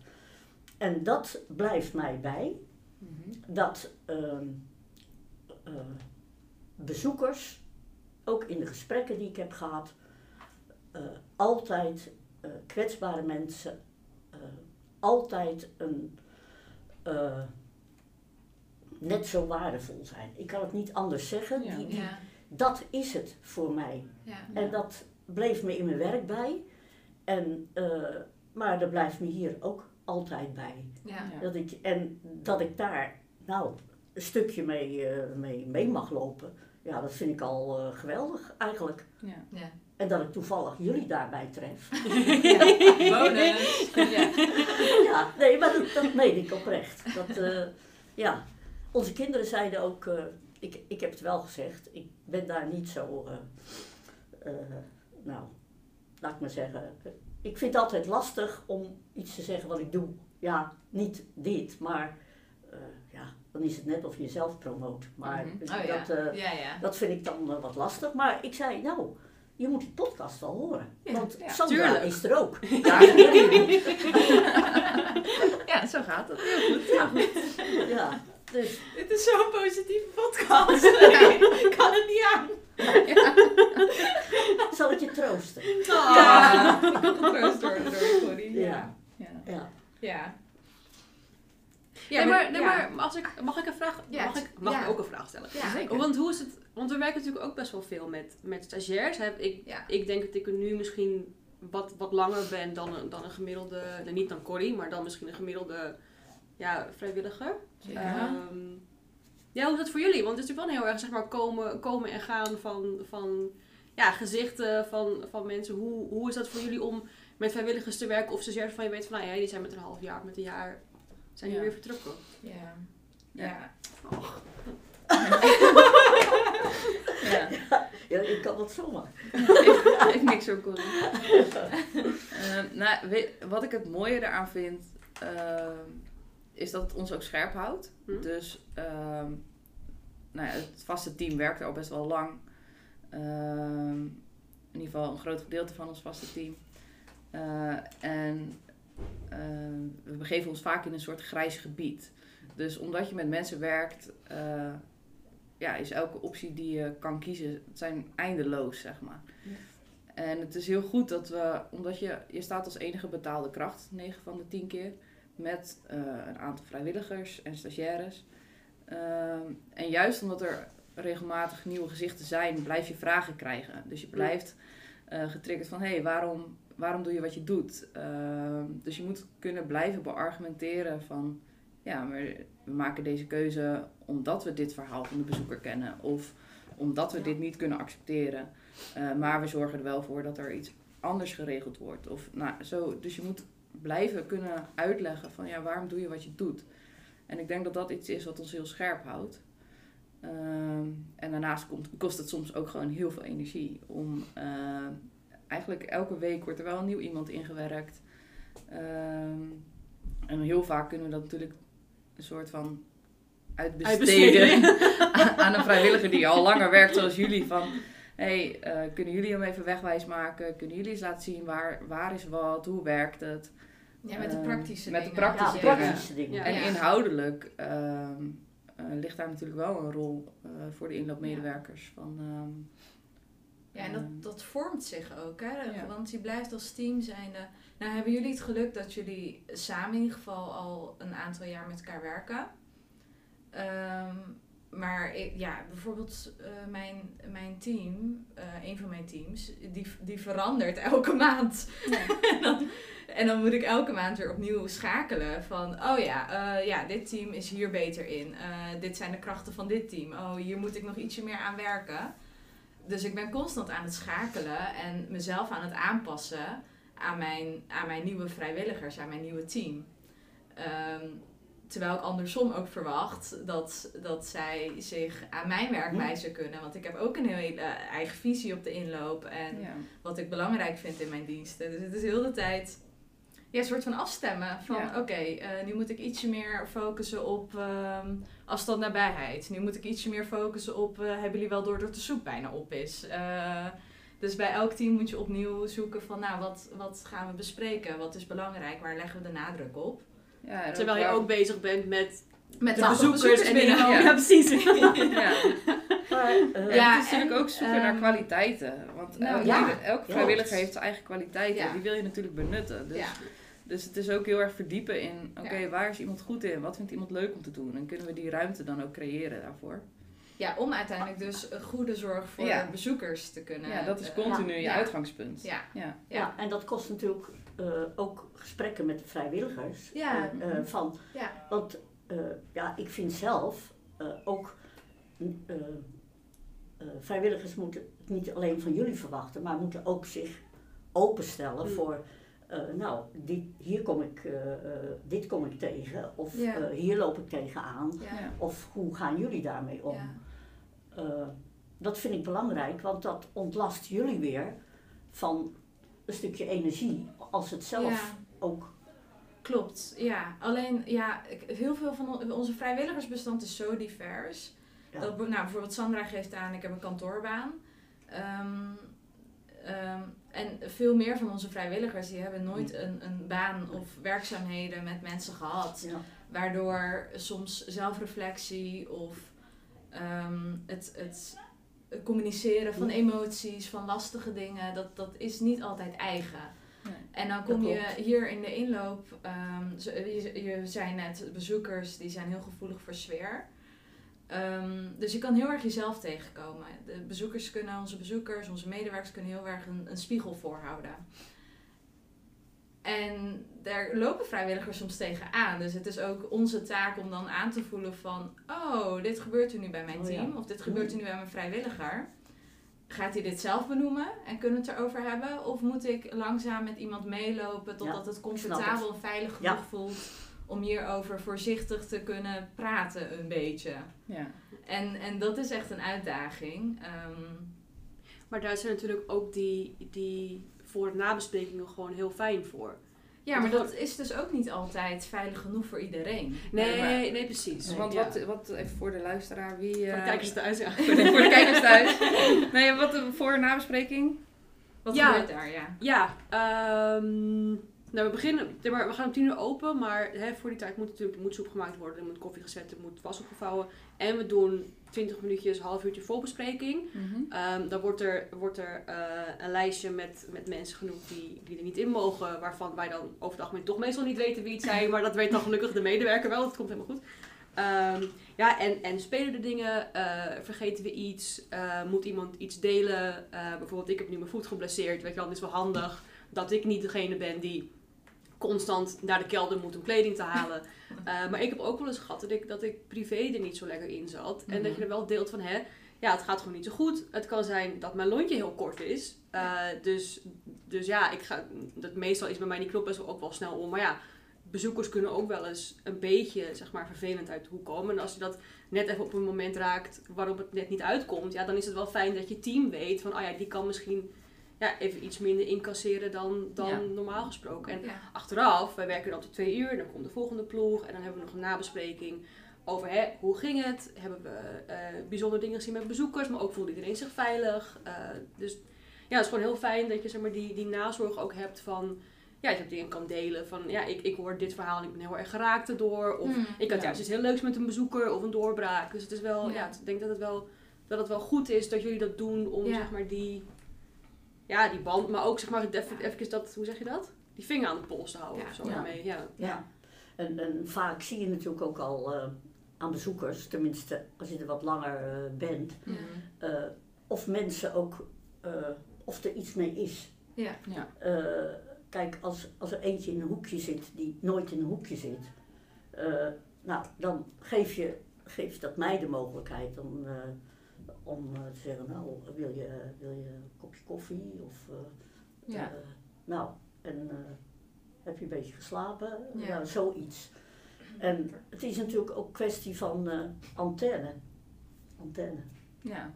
[SPEAKER 3] En dat blijft mij bij,
[SPEAKER 1] Mhm.
[SPEAKER 3] dat ehm, eh, bezoekers, ook in de gesprekken die ik heb gehad, eh, altijd eh, kwetsbare mensen, eh, altijd een, eh, net zo waardevol zijn. Ik kan het niet anders zeggen.
[SPEAKER 1] Ja.
[SPEAKER 3] Die, die-
[SPEAKER 4] Ja.
[SPEAKER 3] dat is het voor mij.
[SPEAKER 4] Ja.
[SPEAKER 3] En dat bleef me in mijn werk bij. En, eh, maar dat blijft me hier ook altijd bij.
[SPEAKER 4] Ja.
[SPEAKER 1] Ja.
[SPEAKER 3] Dat ik, en dat ik daar nou een stukje mee, eh, mee, mee mag lopen. Ja, dat vind ik al eh, geweldig eigenlijk.
[SPEAKER 1] Ja.
[SPEAKER 4] Ja.
[SPEAKER 3] En dat ik toevallig jullie daarbij tref.
[SPEAKER 4] Bonus.
[SPEAKER 1] Ja.
[SPEAKER 3] ja, nee, maar dat, dat meen ik oprecht. Dat, eh, ja, onze kinderen zeiden ook, eh, ik, ik heb het wel gezegd, ik ben daar niet zo, eh, eh, nou, laat ik maar zeggen, ik vind het altijd lastig om iets te zeggen wat ik doe. Ja, niet dit, maar ja, dan is het net of je jezelf promoot. Maar
[SPEAKER 1] Mhm.
[SPEAKER 4] Oh ja.
[SPEAKER 3] dat,
[SPEAKER 4] ja, ja.
[SPEAKER 3] dat vind ik dan wat lastig. Maar ik zei, nou, je moet die podcast wel horen. Want Sandra
[SPEAKER 2] tuurlijk.
[SPEAKER 3] is er ook.
[SPEAKER 1] Ja. ja, zo gaat het. Heel goed.
[SPEAKER 3] Ja, dus
[SPEAKER 4] Dit is zo'n positieve podcast. ik kan het niet aan.
[SPEAKER 3] zal ik je troosten?
[SPEAKER 4] Ja. Getroost worden door Corrie. Ja.
[SPEAKER 3] Ja.
[SPEAKER 1] Ja.
[SPEAKER 3] Ja.
[SPEAKER 4] Ja.
[SPEAKER 2] nee, maar, nee,
[SPEAKER 4] ja.
[SPEAKER 2] maar als ik, mag ik een vraag?
[SPEAKER 4] Ja,
[SPEAKER 2] mag ik, mag
[SPEAKER 4] ja.
[SPEAKER 2] ik ook een vraag stellen?
[SPEAKER 4] Ja.
[SPEAKER 1] Zeker.
[SPEAKER 2] Want hoe is het? Want we werken natuurlijk ook best wel veel met, met stagiairs. Heb ik,
[SPEAKER 4] Ja.
[SPEAKER 2] ik denk dat ik er nu misschien wat, wat langer ben dan een, dan een gemiddelde, niet dan Corrie, maar dan misschien een gemiddelde ja, vrijwilliger.
[SPEAKER 1] Zeker.
[SPEAKER 2] Ehm, ja, hoe is dat voor jullie? Want het is natuurlijk wel heel erg zeg maar, komen, komen en gaan van, van ja, gezichten van, van mensen. Hoe, hoe is dat voor jullie om met vrijwilligers te werken of stagiairs van je weet van nou ja, die zijn met een half jaar, met een jaar, zijn die
[SPEAKER 1] Ja.
[SPEAKER 2] weer vertrokken?
[SPEAKER 4] Ja.
[SPEAKER 1] Ja.
[SPEAKER 4] Ja.
[SPEAKER 1] Ja.
[SPEAKER 3] ja, ik kan dat zomaar.
[SPEAKER 1] Heeft niks zo cool. Ehm, nou, weet- wat ik het mooie eraan vind, ehm, is dat het ons ook scherp houdt.
[SPEAKER 2] Hm?
[SPEAKER 1] Dus ehm, nou ja, het vaste team werkt er al best wel lang. Ehm, in ieder geval een groot gedeelte van ons vaste team. Eh, en ehm, we begeven ons vaak in een soort grijs gebied. Dus omdat je met mensen werkt, eh, ja, is elke optie die je kan kiezen, het zijn eindeloos, zeg maar. En het is heel goed dat we, omdat je, je staat als enige betaalde kracht, 9 van de 10 keer, met eh, een aantal vrijwilligers en stagiaires. Ehm, en juist omdat er regelmatig nieuwe gezichten zijn, blijf je vragen krijgen. Dus je blijft eh, getriggerd van, hé, hey, waarom, waarom doe je wat je doet? Ehm, dus je moet kunnen blijven beargumenteren van, ja, maar we maken deze keuze omdat we dit verhaal van de bezoeker kennen. Of omdat we
[SPEAKER 2] Ja.
[SPEAKER 1] dit niet kunnen accepteren. Eh, maar we zorgen er wel voor dat er iets anders geregeld wordt. Of, nou, zo, dus je moet blijven kunnen uitleggen van ja, waarom doe je wat je doet. En ik denk dat dat iets is wat ons heel scherp houdt. Ehm, en daarnaast komt, kost het soms ook gewoon heel veel energie. Om, eh, eigenlijk elke week wordt er wel een nieuw iemand ingewerkt. Ehm, en heel vaak kunnen we dat natuurlijk een soort van uitbesteden
[SPEAKER 2] Uitbesteden.
[SPEAKER 1] aan een vrijwilliger die al langer werkt zoals jullie. Van, hey, eh, kunnen jullie hem even wegwijs maken? Kunnen jullie eens laten zien waar, waar is wat? Hoe werkt het?
[SPEAKER 4] Ja, met de
[SPEAKER 1] Ehm,
[SPEAKER 4] praktische
[SPEAKER 1] met de
[SPEAKER 4] dingen.
[SPEAKER 1] praktische
[SPEAKER 3] Ja,
[SPEAKER 1] dingen.
[SPEAKER 3] praktische dingen.
[SPEAKER 2] Ja.
[SPEAKER 1] En inhoudelijk ehm, eh, ligt daar natuurlijk wel een rol eh, voor de inloopmedewerkers. Van, ehm,
[SPEAKER 4] Ja, en dat, dat vormt zich ook, hè?
[SPEAKER 1] Ja.
[SPEAKER 4] Want je blijft als team zijnde. Nou, hebben jullie het geluk dat jullie samen in ieder geval al een aantal jaar met elkaar werken? Ehm, maar ik- ja, bijvoorbeeld eh, mijn, mijn team, eh, een van mijn teams, die, die verandert elke maand. en, dan, en dan moet ik elke maand weer opnieuw schakelen van, oh ja, eh, ja dit team is hier beter in. Dit zijn de krachten van dit team. Oh, hier moet ik nog ietsje meer aan werken. Dus ik ben constant aan het schakelen en mezelf aan het aanpassen aan mijn, aan mijn nieuwe vrijwilligers, aan mijn nieuwe team. Ehm, terwijl ik andersom ook verwacht dat, dat zij zich aan mijn werkwijze kunnen. Want ik heb ook een hele eigen visie op de inloop en
[SPEAKER 1] ja.
[SPEAKER 4] wat ik belangrijk vind in mijn diensten. Dus het is heel de tijd ja, een soort van afstemmen. Van
[SPEAKER 1] Ja.
[SPEAKER 4] oké, eh, nu moet ik ietsje meer focussen op ehm afstand nabijheid. Nu moet ik ietsje meer focussen op eh, hebben jullie wel door dat de soep bijna op is. Eh, dus bij elk team moet je opnieuw zoeken van nou, wat, wat gaan we bespreken? Wat is belangrijk? Waar leggen we de nadruk op?
[SPEAKER 1] Ja,
[SPEAKER 2] Terwijl je
[SPEAKER 1] wel-
[SPEAKER 2] ook bezig bent met
[SPEAKER 4] Met
[SPEAKER 2] de
[SPEAKER 4] de
[SPEAKER 2] bezoekers, en
[SPEAKER 4] binnen.
[SPEAKER 1] Ja.
[SPEAKER 2] Ja, precies.
[SPEAKER 1] Ja.
[SPEAKER 3] Maar, eh,
[SPEAKER 4] Ja,
[SPEAKER 1] het is natuurlijk
[SPEAKER 4] en,
[SPEAKER 1] ook zoeken naar
[SPEAKER 4] ehm,
[SPEAKER 1] kwaliteiten. Want
[SPEAKER 4] nou,
[SPEAKER 1] elke,
[SPEAKER 3] ja,
[SPEAKER 1] elke
[SPEAKER 3] klopt.
[SPEAKER 1] vrijwilliger heeft zijn eigen kwaliteiten.
[SPEAKER 4] Ja.
[SPEAKER 1] Die wil je natuurlijk benutten. Dus,
[SPEAKER 4] Ja.
[SPEAKER 1] dus het is ook heel erg verdiepen in... Oké,
[SPEAKER 4] Ja.
[SPEAKER 1] waar is iemand goed in? Wat vindt iemand leuk om te doen? En kunnen we die ruimte dan ook creëren daarvoor?
[SPEAKER 4] ja, om uiteindelijk dus een goede zorg voor
[SPEAKER 1] Ja.
[SPEAKER 4] bezoekers te kunnen.
[SPEAKER 1] Ja, dat is
[SPEAKER 4] eh,
[SPEAKER 1] continu je
[SPEAKER 4] ja.
[SPEAKER 1] uitgangspunt.
[SPEAKER 4] Ja.
[SPEAKER 1] Ja.
[SPEAKER 3] ja. en dat kost natuurlijk eh, ook gesprekken met de vrijwilligers.
[SPEAKER 4] Ja.
[SPEAKER 3] Eh, eh, van,
[SPEAKER 4] Ja.
[SPEAKER 3] Want eh, ja, ik vind zelf eh, ook mm, eh, eh, vrijwilligers moeten het niet alleen van jullie verwachten, maar moeten ook zich openstellen
[SPEAKER 2] Mm.
[SPEAKER 3] voor. eh, nou, dit, hier kom ik, eh, eh, dit kom ik tegen, of
[SPEAKER 4] Ja.
[SPEAKER 3] eh, hier loop ik tegenaan,
[SPEAKER 4] Ja.
[SPEAKER 3] Of hoe gaan jullie daarmee om?
[SPEAKER 4] Ja.
[SPEAKER 3] Eh, dat vind ik belangrijk, want dat ontlast jullie weer van een stukje energie als het zelf ook
[SPEAKER 4] Klopt, ja. Alleen, ja, heel veel van on- onze vrijwilligersbestand is zo divers.
[SPEAKER 3] Ja.
[SPEAKER 4] Dat, nou, bijvoorbeeld Sandra geeft aan, ik heb een kantoorbaan. Ehm, ehm, en veel meer van onze vrijwilligers, die hebben nooit een, een baan of werkzaamheden met mensen gehad.
[SPEAKER 3] Ja.
[SPEAKER 4] Waardoor soms zelfreflectie of ehm, het, het communiceren van emoties, van lastige dingen, dat, dat is niet altijd eigen. En dan kom je hier in de inloop, ehm, je, je zei net, bezoekers die zijn heel gevoelig voor sfeer. Ehm, dus je kan heel erg jezelf tegenkomen. De bezoekers kunnen, onze bezoekers, onze medewerkers kunnen heel erg een, een spiegel voorhouden. En daar lopen vrijwilligers soms tegenaan. Dus het is ook onze taak om dan aan te voelen van... Oh, dit gebeurt er nu bij mijn
[SPEAKER 3] Oh ja.
[SPEAKER 4] team. Of dit gebeurt er nu bij mijn vrijwilliger. Gaat hij dit zelf benoemen en kunnen we het erover hebben? Of moet ik langzaam met iemand meelopen totdat het comfortabel en veilig
[SPEAKER 3] Ja.
[SPEAKER 4] genoeg voelt... om hierover voorzichtig te kunnen praten een beetje.
[SPEAKER 1] Ja.
[SPEAKER 4] En, en dat is echt een uitdaging. Ehm,
[SPEAKER 2] Maar daar zijn natuurlijk ook die, die voor- en nabesprekingen gewoon heel fijn voor.
[SPEAKER 4] Ja, maar dat is dus ook niet altijd veilig genoeg voor iedereen.
[SPEAKER 2] Nee,
[SPEAKER 1] maar-
[SPEAKER 2] nee, precies.
[SPEAKER 1] Want
[SPEAKER 2] Ja.
[SPEAKER 1] wat, wat, even voor de luisteraar, wie...
[SPEAKER 2] Voor de
[SPEAKER 1] eh,
[SPEAKER 2] kijkers thuis, ja.
[SPEAKER 1] voor de, voor de kijkers thuis. Nee, wat voor- nabespreking?
[SPEAKER 4] Wat
[SPEAKER 2] Ja.
[SPEAKER 4] gebeurt daar, ja?
[SPEAKER 2] Ja, ehm, nou we beginnen, we gaan om tien uur open, maar hè, voor die tijd moet natuurlijk moet soep gemaakt worden, er moet koffie gezet, er moet was opgevouwen. En we doen 20 minuutjes, half uurtje voorbespreking. Ehm, dan wordt er, wordt er eh, een lijstje met, met mensen genoemd die, die er niet in mogen, waarvan wij dan over het algemeen toch meestal niet weten wie het zijn, maar dat weet dan gelukkig de medewerker wel, dat komt helemaal goed. Ehm, ja, en, en spelen de dingen, eh, vergeten we iets, eh, moet iemand iets delen, bijvoorbeeld ik heb nu mijn voet geblesseerd, weet je wel, het is wel handig dat ik niet degene ben die constant naar de kelder moet om kleding te halen. Eh, maar ik heb ook wel eens gehad dat ik, dat ik privé er niet zo lekker in zat. En dat
[SPEAKER 4] Mhm.
[SPEAKER 2] je er wel deelt van, hè, ja, het gaat gewoon niet zo goed. Het kan zijn dat mijn lontje heel kort is. Eh, dus, dus ja, ik ga, dat meestal is bij mij die knop best wel ook wel snel om. Maar ja, bezoekers kunnen ook wel eens een beetje, zeg maar, vervelend uit de hoek komen. En als je dat net even op een moment raakt waarop het net niet uitkomt, ja, dan is het wel fijn dat je team weet van, oh ja, die kan misschien ja, even iets minder incasseren dan, dan
[SPEAKER 1] Ja.
[SPEAKER 2] normaal gesproken. En
[SPEAKER 4] ja.
[SPEAKER 2] achteraf, wij werken dan tot twee uur, dan komt de volgende ploeg en dan hebben we nog een nabespreking over hè, hoe ging het, hebben we eh, bijzondere dingen gezien met bezoekers, maar ook voelde iedereen zich veilig. Eh, dus ja, het is gewoon heel fijn dat je zeg maar, die, die nazorg ook hebt van, ja, dat je dingen kan delen van, ja, ik, ik hoor dit verhaal en ik ben heel erg geraakt erdoor, of
[SPEAKER 4] Hmm.
[SPEAKER 2] ik had
[SPEAKER 1] Ja.
[SPEAKER 2] juist iets heel leuks met een bezoeker of een doorbraak. Dus het is wel,
[SPEAKER 4] Ja.
[SPEAKER 2] ja, ik denk dat het wel, dat het wel goed is dat jullie dat doen om
[SPEAKER 4] Ja.
[SPEAKER 2] zeg maar die, ja, die band, maar ook zeg maar even, even dat, hoe zeg je dat? Die vinger aan de pols te houden
[SPEAKER 4] Ja.
[SPEAKER 2] of zo
[SPEAKER 3] Ja.
[SPEAKER 2] daarmee. Ja.
[SPEAKER 3] Ja, en, en vaak zie je natuurlijk ook al eh, aan bezoekers, tenminste als je er wat langer eh, bent,
[SPEAKER 4] Ja.
[SPEAKER 3] eh, of mensen ook, eh, of er iets mee is.
[SPEAKER 4] Ja.
[SPEAKER 1] Ja.
[SPEAKER 3] Eh, kijk, als, als er eentje in een hoekje zit die nooit in een hoekje zit, eh, nou, dan geef je, geeft dat mij de mogelijkheid om, eh, om eh, te zeggen, nou, wil je, wil je een kopje koffie? Of, eh,
[SPEAKER 1] Ja.
[SPEAKER 3] eh, nou, en eh, heb je een beetje geslapen?
[SPEAKER 4] Ja.
[SPEAKER 3] Nou, zoiets. En het is natuurlijk ook kwestie van eh, antenne. Antenne.
[SPEAKER 1] Ja.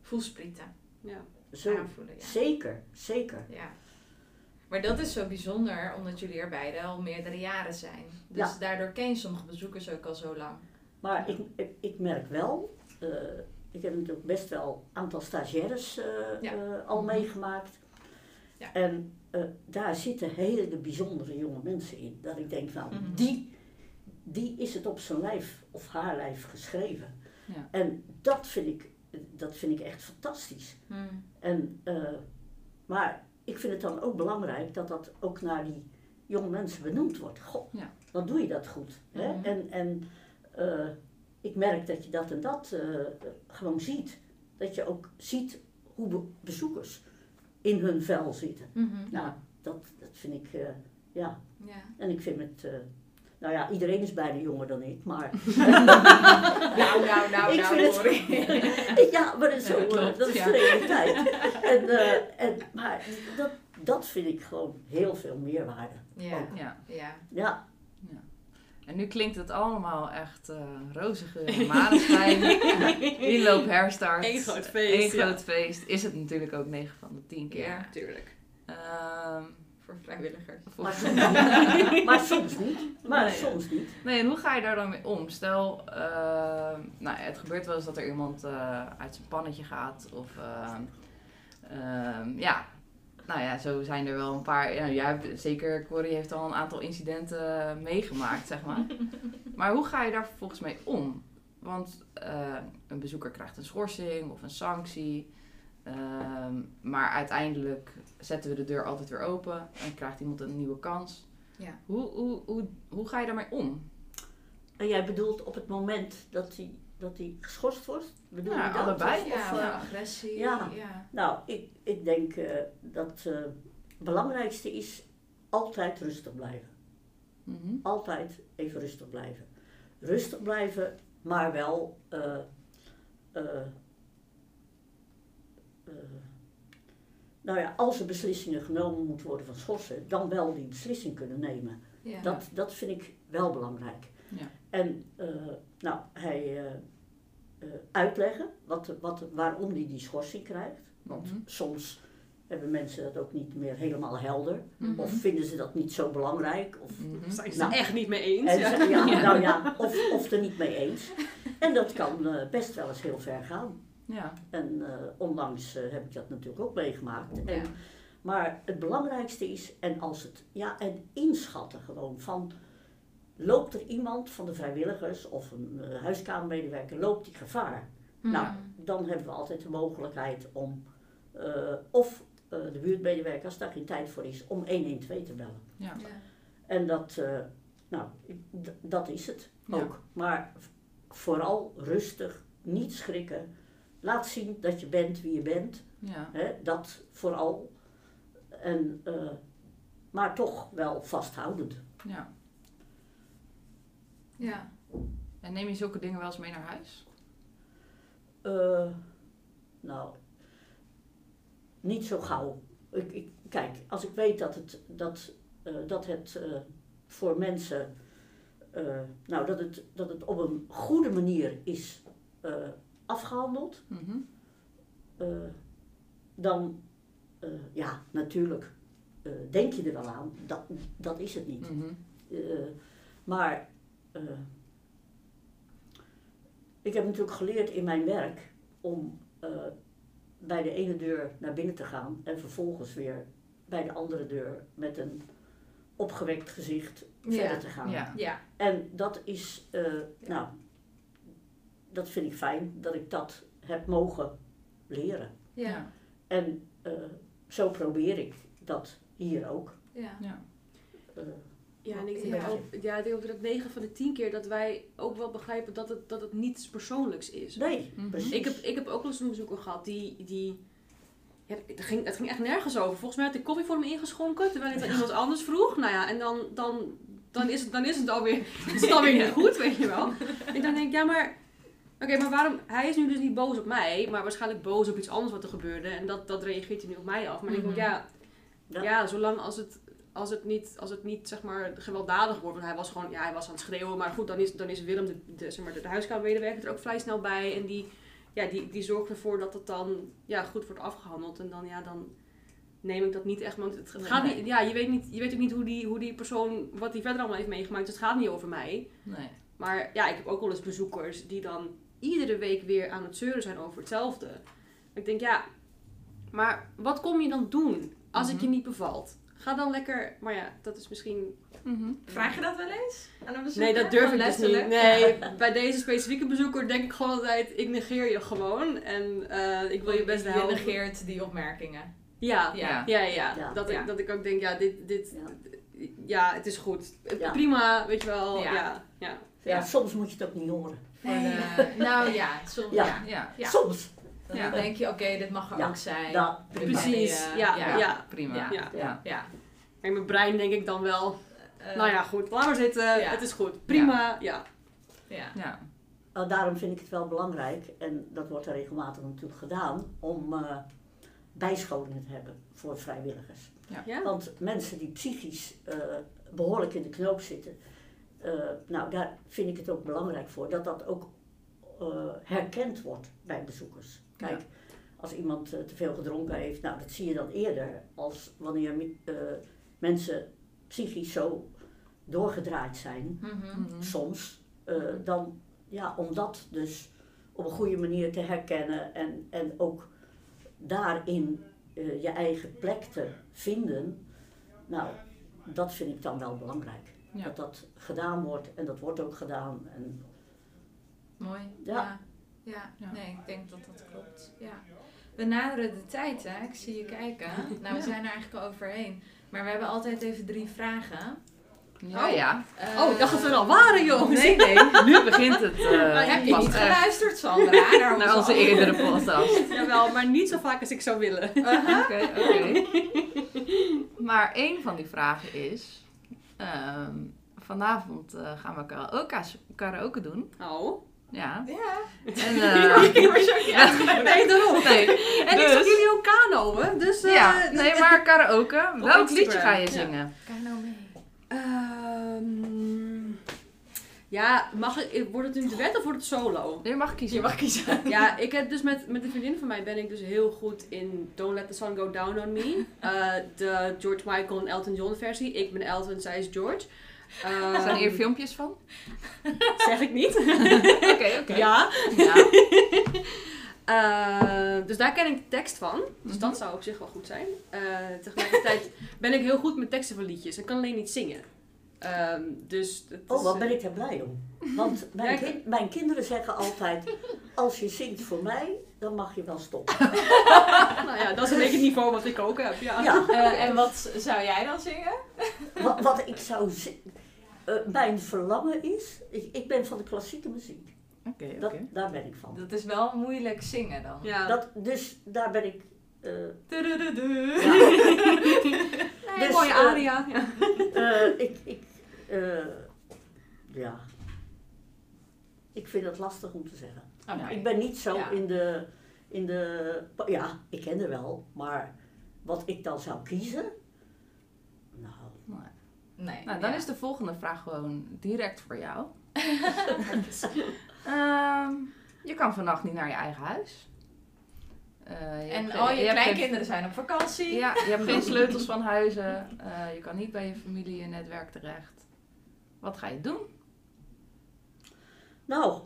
[SPEAKER 4] Voelsprieten.
[SPEAKER 2] Ja.
[SPEAKER 3] Zo,
[SPEAKER 4] Aanvoelen, ja.
[SPEAKER 3] zeker, zeker.
[SPEAKER 4] ja. Maar dat is zo bijzonder, omdat jullie er beide al meerdere jaren zijn. Dus
[SPEAKER 3] Ja.
[SPEAKER 4] daardoor ken je sommige bezoekers ook al zo lang.
[SPEAKER 3] Maar ik, ik, ik merk wel, eh, ik heb natuurlijk best wel een aantal stagiaires eh,
[SPEAKER 4] Ja.
[SPEAKER 3] eh, al
[SPEAKER 4] Mhm.
[SPEAKER 3] meegemaakt.
[SPEAKER 4] Ja.
[SPEAKER 3] En eh, daar zitten hele bijzondere jonge mensen in. Dat ik denk, nou,
[SPEAKER 4] Mhm.
[SPEAKER 3] die, die is het op zijn lijf of haar lijf geschreven.
[SPEAKER 1] Ja.
[SPEAKER 3] En dat vind ik, dat vind ik echt fantastisch.
[SPEAKER 4] Hmm.
[SPEAKER 3] En, maar ik vind het dan ook belangrijk dat dat ook naar die jonge mensen benoemd wordt. Goh, dan doe je dat goed. Hè?
[SPEAKER 4] Mhm.
[SPEAKER 3] En, en ik merk dat je dat en dat eh, gewoon ziet. Dat je ook ziet hoe be- bezoekers in hun vel zitten.
[SPEAKER 4] Mhm.
[SPEAKER 3] Nou, dat, dat vind ik, eh, ja.
[SPEAKER 4] Ja.
[SPEAKER 3] En ik vind het, eh, nou ja, iedereen is bijna jonger dan ik, maar...
[SPEAKER 4] Nou, nou, nou,
[SPEAKER 3] Ik
[SPEAKER 4] nou,
[SPEAKER 3] vind het-
[SPEAKER 4] hoor ik.
[SPEAKER 3] ja, maar dat is, zo,
[SPEAKER 1] Ja,
[SPEAKER 3] dat is
[SPEAKER 1] ja.
[SPEAKER 3] de realiteit. En, en, maar dat, dat vind ik gewoon heel veel meerwaarde.
[SPEAKER 4] Ja,
[SPEAKER 1] Ja.
[SPEAKER 4] ja.
[SPEAKER 3] Ja,
[SPEAKER 1] En nu klinkt het allemaal echt eh roze geur, maneschijn, inloop, herstart.
[SPEAKER 2] Eén groot feest,
[SPEAKER 1] Eén
[SPEAKER 2] ja.
[SPEAKER 1] groot feest. Is het natuurlijk ook 9 van de 10 keer.
[SPEAKER 2] Ja, tuurlijk.
[SPEAKER 1] Ehm,
[SPEAKER 4] voor vrijwilligers.
[SPEAKER 3] Maar soms niet. Maar soms niet. Maar
[SPEAKER 1] Nee.
[SPEAKER 3] soms niet.
[SPEAKER 1] Nee, en hoe ga je daar dan mee om? Stel, eh, nou, het gebeurt wel eens dat er iemand eh, uit zijn pannetje gaat. Of, eh, ehm, ja, nou ja, zo zijn er wel een paar. Ja, jij hebt, zeker, Corrie heeft al een aantal incidenten meegemaakt, zeg maar. maar hoe ga je daar vervolgens mee om? Want eh, een bezoeker krijgt een schorsing of een sanctie. Ehm, maar uiteindelijk zetten we de deur altijd weer open en krijgt iemand een nieuwe kans.
[SPEAKER 4] Ja.
[SPEAKER 1] Hoe, hoe, hoe, hoe ga je daarmee om?
[SPEAKER 3] En jij bedoelt op het moment dat hij, dat hij geschorst wordt? Bedoel
[SPEAKER 1] Ja,
[SPEAKER 3] je dat?
[SPEAKER 1] allebei.
[SPEAKER 3] Of-
[SPEAKER 4] Ja,
[SPEAKER 3] of,
[SPEAKER 4] of
[SPEAKER 3] eh,
[SPEAKER 4] agressie.
[SPEAKER 3] ja.
[SPEAKER 4] ja.
[SPEAKER 3] nou, ik, ik denk eh, dat eh, het belangrijkste is altijd rustig blijven.
[SPEAKER 1] Mhm.
[SPEAKER 3] Altijd even rustig blijven. Rustig blijven, maar wel. eh, eh, eh, nou ja, als er beslissingen genomen moeten worden van schorsen, dan wel die beslissing kunnen nemen.
[SPEAKER 4] Ja.
[SPEAKER 3] Dat, dat vind ik wel belangrijk.
[SPEAKER 1] Ja.
[SPEAKER 3] En eh, nou, hij eh, eh, uitleggen wat, wat, waarom hij die schorsing krijgt. Want
[SPEAKER 1] Mhm.
[SPEAKER 3] soms hebben mensen dat ook niet meer helemaal helder.
[SPEAKER 4] Mhm.
[SPEAKER 3] Of vinden ze dat niet zo belangrijk. Of,
[SPEAKER 1] Mhm.
[SPEAKER 2] Zijn ze
[SPEAKER 3] Nou.
[SPEAKER 2] het echt niet mee eens? Ja.
[SPEAKER 3] ze- ja, nou ja, of, of er niet mee eens. En dat kan best wel eens heel ver gaan.
[SPEAKER 1] Ja.
[SPEAKER 3] En eh, onlangs heb ik dat natuurlijk ook meegemaakt. En,
[SPEAKER 4] Ja.
[SPEAKER 3] Maar het belangrijkste is, en als het, ja, en inschatten gewoon van, loopt er iemand van de vrijwilligers of een eh, huiskamermedewerker, loopt die gevaar?
[SPEAKER 4] Mhm.
[SPEAKER 3] Nou, dan hebben we altijd de mogelijkheid om, eh, of eh, de buurtmedewerker, als daar geen tijd voor is, om 112 te bellen.
[SPEAKER 1] Ja.
[SPEAKER 4] Ja.
[SPEAKER 3] En dat, eh, nou, dat is het
[SPEAKER 1] Ja.
[SPEAKER 3] ook. Maar vooral rustig, niet schrikken. Laat zien dat je bent wie je bent.
[SPEAKER 1] Ja.
[SPEAKER 3] Hè, dat vooral. En, eh, maar toch wel vasthoudend.
[SPEAKER 1] ja.
[SPEAKER 4] Ja.
[SPEAKER 1] En neem je zulke dingen wel eens mee naar huis?
[SPEAKER 3] Eh, nou, niet zo gauw. Ik, ik, kijk, als ik weet dat het, dat, eh, dat het eh, voor mensen, eh, nou, dat het, dat het op een goede manier is eh, afgehandeld,
[SPEAKER 1] Mhm.
[SPEAKER 3] eh, dan, eh, ja, natuurlijk eh, denk je er wel aan. Dat, dat is het niet.
[SPEAKER 1] Mhm.
[SPEAKER 3] Eh, maar eh, ik heb natuurlijk geleerd in mijn werk om eh, bij de ene deur naar binnen te gaan en vervolgens weer bij de andere deur met een opgewekt gezicht
[SPEAKER 4] Ja,
[SPEAKER 3] verder te gaan.
[SPEAKER 1] Ja.
[SPEAKER 4] Ja.
[SPEAKER 3] En dat is, eh, nou, dat vind ik fijn dat ik dat heb mogen leren.
[SPEAKER 4] Ja.
[SPEAKER 3] En eh, zo probeer ik dat hier ook.
[SPEAKER 4] Ja.
[SPEAKER 1] Ja.
[SPEAKER 3] Eh,
[SPEAKER 2] Ja, en ik denk,
[SPEAKER 4] Ja.
[SPEAKER 2] Ook, ja, ik denk ook dat 9 van de 10 keer dat wij ook wel begrijpen dat het, dat het niets persoonlijks is.
[SPEAKER 3] nee,
[SPEAKER 1] Mhm.
[SPEAKER 3] precies.
[SPEAKER 2] Ik heb, ik heb ook wel eens een bezoeker gehad die. die ja, het, ging, het ging echt nergens over. Volgens mij had ik koffie voor hem ingeschonken terwijl het aan iemand anders vroeg. Nou ja, en dan, dan, dan, is, het, dan is het alweer, is het alweer niet goed, weet je wel. En dan denk ik, ja, maar. Oké, maar waarom. Hij is nu dus niet boos op mij, maar waarschijnlijk boos op iets anders wat er gebeurde. En dat, dat reageert hij nu op mij af. Maar dan denk ik,
[SPEAKER 4] Mhm.
[SPEAKER 2] ja,
[SPEAKER 3] Ja.
[SPEAKER 2] ja, zolang als het, als het niet, als het niet zeg maar, gewelddadig wordt. Want hij was gewoon, ja, hij was aan het schreeuwen. Maar goed, dan is, dan is Willem, de, de, zeg maar, de, de huiskamermedewerker, er ook vrij snel bij. En die, ja, die, die zorgt ervoor dat het dan ja, goed wordt afgehandeld. En dan, ja, dan neem ik dat niet echt. Want het, gaat
[SPEAKER 1] Nee.
[SPEAKER 2] niet, ja, je weet, niet, je weet ook niet hoe die, hoe die persoon, wat die verder allemaal heeft meegemaakt. Dus het gaat niet over mij.
[SPEAKER 1] Nee.
[SPEAKER 2] Maar ja, ik heb ook wel eens bezoekers die dan iedere week weer aan het zeuren zijn over hetzelfde. Ik denk, ja, maar wat kom je dan doen als het
[SPEAKER 1] Mhm.
[SPEAKER 2] je niet bevalt? Ga dan lekker, maar ja, dat is misschien...
[SPEAKER 1] Mhm.
[SPEAKER 4] Vraag je dat wel eens aan een bezoeker?
[SPEAKER 2] Nee, dat durf ik dus niet.
[SPEAKER 4] letterlijk?
[SPEAKER 2] Nee, bij deze specifieke bezoeker denk ik gewoon altijd, ik negeer je gewoon. En eh, ik wil je best
[SPEAKER 4] Je
[SPEAKER 2] helpen.
[SPEAKER 4] negeert die opmerkingen.
[SPEAKER 2] Ja,
[SPEAKER 4] Ja.
[SPEAKER 2] ja, ja.
[SPEAKER 3] Ja.
[SPEAKER 2] Dat,
[SPEAKER 4] Ja.
[SPEAKER 2] Ik, dat ik ook denk, ja, dit, dit,
[SPEAKER 3] Ja.
[SPEAKER 2] ja, het is goed.
[SPEAKER 3] Ja.
[SPEAKER 2] Prima, weet je wel.
[SPEAKER 4] Ja.
[SPEAKER 2] Ja, ja.
[SPEAKER 3] Ja,
[SPEAKER 4] Ja.
[SPEAKER 3] soms moet je het ook niet horen.
[SPEAKER 4] De- nou ja, soms.
[SPEAKER 3] Ja.
[SPEAKER 4] Ja.
[SPEAKER 1] Ja.
[SPEAKER 4] Ja.
[SPEAKER 3] Soms.
[SPEAKER 4] Dan
[SPEAKER 1] Ja.
[SPEAKER 4] denk je, oké, dit mag er
[SPEAKER 3] Ja.
[SPEAKER 4] ook zijn.
[SPEAKER 3] Dat,
[SPEAKER 2] Precies,
[SPEAKER 4] je-
[SPEAKER 2] ja,
[SPEAKER 4] ja.
[SPEAKER 2] ja.
[SPEAKER 1] Prima.
[SPEAKER 4] Ja.
[SPEAKER 2] Ja.
[SPEAKER 1] Ja.
[SPEAKER 4] Ja.
[SPEAKER 2] Maar in mijn brein denk ik dan wel,
[SPEAKER 4] Eh,
[SPEAKER 2] nou ja, goed, laat maar zitten.
[SPEAKER 4] Ja.
[SPEAKER 2] Het is goed. Prima, ja.
[SPEAKER 4] Ja.
[SPEAKER 1] Ja.
[SPEAKER 3] Daarom vind ik het wel belangrijk, en dat wordt er regelmatig natuurlijk gedaan, om eh, bijscholingen te hebben voor vrijwilligers.
[SPEAKER 2] Ja?
[SPEAKER 3] Want mensen die psychisch eh, behoorlijk in de knoop zitten, eh, nou daar vind ik het ook belangrijk voor dat dat ook eh, herkend wordt bij bezoekers. Kijk, als iemand eh, te veel gedronken heeft, nou dat zie je dan eerder als wanneer eh, mensen psychisch zo doorgedraaid zijn,
[SPEAKER 4] Mhm.
[SPEAKER 1] Mhm.
[SPEAKER 3] soms, eh, dan ja, om dat dus op een goede manier te herkennen en, en ook daarin eh, je eigen plek te vinden, nou, dat vind ik dan wel belangrijk.
[SPEAKER 1] Ja.
[SPEAKER 3] Dat dat gedaan wordt en dat wordt ook gedaan. En,
[SPEAKER 4] Mooi.
[SPEAKER 3] Ja.
[SPEAKER 4] Ja. Ja.
[SPEAKER 1] Ja.
[SPEAKER 4] nee, ik denk dat dat klopt. Ja. We naderen de tijd, hè? Ik zie je kijken. Nou, we zijn er eigenlijk al overheen. Maar we hebben altijd even drie vragen.
[SPEAKER 1] Ja,
[SPEAKER 2] Oh.
[SPEAKER 1] ja.
[SPEAKER 2] Oh, ik dacht dat we er al waren, jongens.
[SPEAKER 1] Nee, nee. Nu begint het eh
[SPEAKER 4] heb je niet
[SPEAKER 1] echt
[SPEAKER 4] geluisterd, Sandra? Naar onze,
[SPEAKER 1] naar onze eerdere podcast.
[SPEAKER 2] Jawel, maar niet zo vaak als ik zou willen.
[SPEAKER 1] Oké, oké. Maar één van die vragen is... ehm, vanavond eh, gaan we karaoke, karaoke doen.
[SPEAKER 2] Oh.
[SPEAKER 1] Ja.
[SPEAKER 4] Ja.
[SPEAKER 1] En, eh,
[SPEAKER 2] Nee, daarom.
[SPEAKER 1] nee.
[SPEAKER 2] En ik
[SPEAKER 1] Dus-
[SPEAKER 2] zag jullie ook kanoën, dus... eh,
[SPEAKER 1] ja, nee, maar karaoke. Welk
[SPEAKER 2] Instagram,
[SPEAKER 1] liedje ga je
[SPEAKER 2] ja.
[SPEAKER 1] zingen?
[SPEAKER 4] Mee.
[SPEAKER 2] Ehm, ja, mag ik, wordt het een duet of wordt het solo?
[SPEAKER 1] Je mag kiezen.
[SPEAKER 4] Je mag kiezen.
[SPEAKER 2] Ja, ik heb dus met, met een vriendin van mij ben ik dus heel goed in Don't Let the Sun Go Down on Me. Eh, de George Michael en Elton John versie. Ik ben Elton, zij is George. Ehm,
[SPEAKER 1] Zijn hier filmpjes van?
[SPEAKER 2] Zeg ik niet.
[SPEAKER 1] Oké, oké.
[SPEAKER 2] Ja.
[SPEAKER 1] Ja.
[SPEAKER 2] Eh, dus daar ken ik de tekst van. Dus
[SPEAKER 1] Mhm.
[SPEAKER 2] dat zou op zich wel goed zijn. Eh, tegelijkertijd ben ik heel goed met teksten van liedjes. Ik kan alleen niet zingen. Ehm, dus het
[SPEAKER 3] oh,
[SPEAKER 2] is,
[SPEAKER 3] wat
[SPEAKER 2] eh,
[SPEAKER 3] ben ik er blij om. Want mijn,
[SPEAKER 2] Ja, ik-
[SPEAKER 3] kin- mijn kinderen zeggen altijd, als je zingt voor mij, dan mag je wel stoppen.
[SPEAKER 2] Nou ja, dat is een beetje het niveau wat ik ook heb. Ja.
[SPEAKER 3] Ja,
[SPEAKER 4] Eh, en wat zou jij dan zingen?
[SPEAKER 3] wat, wat ik zou zi- eh, mijn verlangen is, ik, ik ben van de klassieke muziek.
[SPEAKER 1] Oké,
[SPEAKER 3] daar ben ik van.
[SPEAKER 4] Dat is wel moeilijk zingen dan.
[SPEAKER 2] Ja.
[SPEAKER 3] Dat, dus daar ben ik. eh,
[SPEAKER 4] Tudududu.
[SPEAKER 2] Nee,
[SPEAKER 3] Dus,
[SPEAKER 2] mooie
[SPEAKER 3] eh,
[SPEAKER 2] aria. Ja.
[SPEAKER 3] eh, ik, ik, eh, ja. Ik vind het lastig om te zeggen. Ik ben niet zo
[SPEAKER 4] Ja.
[SPEAKER 3] in de, in de. Ja, ik ken er wel, maar wat ik dan zou kiezen.
[SPEAKER 4] Nee.
[SPEAKER 1] Nou, dan
[SPEAKER 4] ja.
[SPEAKER 1] is de volgende vraag gewoon direct voor jou. Ehm, je kan vannacht niet naar je eigen huis. Eh, je
[SPEAKER 4] En
[SPEAKER 1] hebt
[SPEAKER 4] al je
[SPEAKER 1] geen-
[SPEAKER 4] kleinkinderen zijn op vakantie.
[SPEAKER 1] Ja, je hebt geen sleutels van huizen. Eh, je kan niet bij je familie en netwerk terecht. Wat ga je doen?
[SPEAKER 3] nou,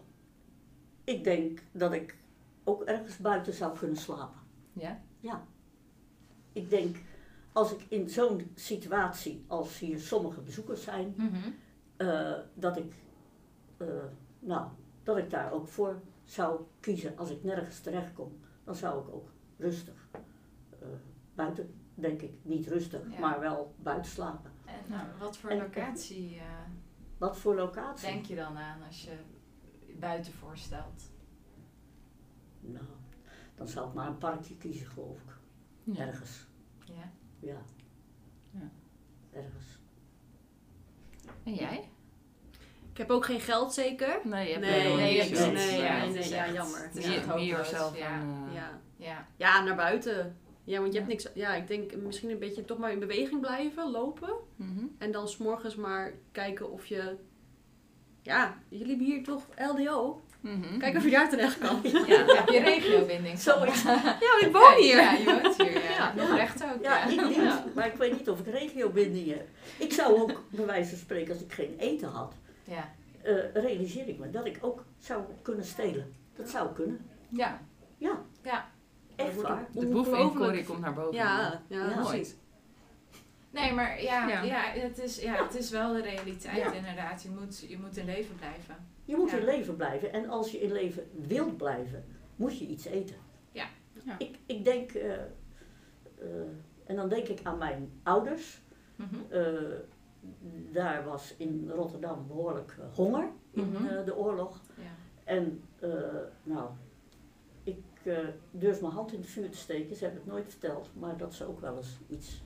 [SPEAKER 3] ik denk dat ik ook ergens buiten zou kunnen slapen.
[SPEAKER 1] Ja?
[SPEAKER 3] Ik denk, als ik in zo'n situatie als hier sommige bezoekers zijn, eh, dat ik, eh, nou, dat ik daar ook voor zou kiezen. Als ik nergens terecht kom, dan zou ik ook rustig eh, buiten, denk ik, niet rustig,
[SPEAKER 4] Ja.
[SPEAKER 3] maar wel buiten slapen.
[SPEAKER 4] En nou, wat voor
[SPEAKER 3] En-
[SPEAKER 4] locatie eh,
[SPEAKER 3] Wat voor locatie?
[SPEAKER 4] denk je dan aan als je buiten voorstelt?
[SPEAKER 3] Nou, dan zou ik maar een parkje kiezen, geloof ik. Ergens.
[SPEAKER 4] Ja.
[SPEAKER 3] Ja.
[SPEAKER 1] Ja.
[SPEAKER 3] Ergens.
[SPEAKER 1] En jij?
[SPEAKER 2] Ik heb ook geen geld zeker.
[SPEAKER 1] Nee, je hebt
[SPEAKER 2] Nee, nee, ik-
[SPEAKER 1] zo.
[SPEAKER 2] nee,
[SPEAKER 1] Ja,
[SPEAKER 2] nee, nee, ja, jammer.
[SPEAKER 1] Het is
[SPEAKER 2] Ja.
[SPEAKER 1] echt me
[SPEAKER 4] Hopeloos,
[SPEAKER 1] yourself
[SPEAKER 4] ja.
[SPEAKER 1] aan, eh,
[SPEAKER 2] Ja.
[SPEAKER 4] Ja.
[SPEAKER 2] ja, naar buiten. Ja, want je hebt niks. Ja, ik denk misschien een beetje toch maar in beweging blijven, lopen.
[SPEAKER 1] mhm.
[SPEAKER 2] En dan s'morgens maar kijken of je. Ja, jullie hebben hier toch LDO?
[SPEAKER 1] Mhm.
[SPEAKER 2] Kijk of je daar terecht kan.
[SPEAKER 4] Ja, heb je regiobinding?
[SPEAKER 3] Zoiets.
[SPEAKER 2] Ja, ik woon hier.
[SPEAKER 4] Ja, je woont hier. Ja.
[SPEAKER 2] Ja.
[SPEAKER 4] Nog recht ook.
[SPEAKER 3] Ja,
[SPEAKER 4] Ja.
[SPEAKER 3] niet, niet,
[SPEAKER 4] Ja.
[SPEAKER 3] maar ik weet niet of ik regiobinding heb. Ik zou ook, bij wijze van spreken, als ik geen eten had,
[SPEAKER 4] Ja.
[SPEAKER 3] eh, realiseer ik me dat ik ook zou kunnen stelen. Dat zou kunnen.
[SPEAKER 4] Ja.
[SPEAKER 3] Ja.
[SPEAKER 4] Ja.
[SPEAKER 3] Echt waar.
[SPEAKER 1] De boef in Corrie komt naar boven.
[SPEAKER 2] Ja, ja,
[SPEAKER 3] Ja.
[SPEAKER 2] precies.
[SPEAKER 4] Nee, maar ja,
[SPEAKER 1] Ja.
[SPEAKER 4] ja. het, is, ja het is wel de realiteit
[SPEAKER 3] Ja.
[SPEAKER 4] inderdaad. Je moet, je moet in leven blijven.
[SPEAKER 3] Je moet
[SPEAKER 4] Ja.
[SPEAKER 3] in leven blijven. En als je in leven wilt blijven, moet je iets eten.
[SPEAKER 4] Ja.
[SPEAKER 1] Ja.
[SPEAKER 3] Ik, ik denk, eh, eh, en dan denk ik aan mijn ouders.
[SPEAKER 4] Mhm.
[SPEAKER 3] Eh, daar was in Rotterdam behoorlijk eh, honger in
[SPEAKER 1] Mhm.
[SPEAKER 3] eh, de oorlog.
[SPEAKER 4] Ja.
[SPEAKER 3] En eh, nou, ik eh, durf mijn hand in het vuur te steken. Ze hebben het nooit verteld, maar dat ze ook wel eens iets.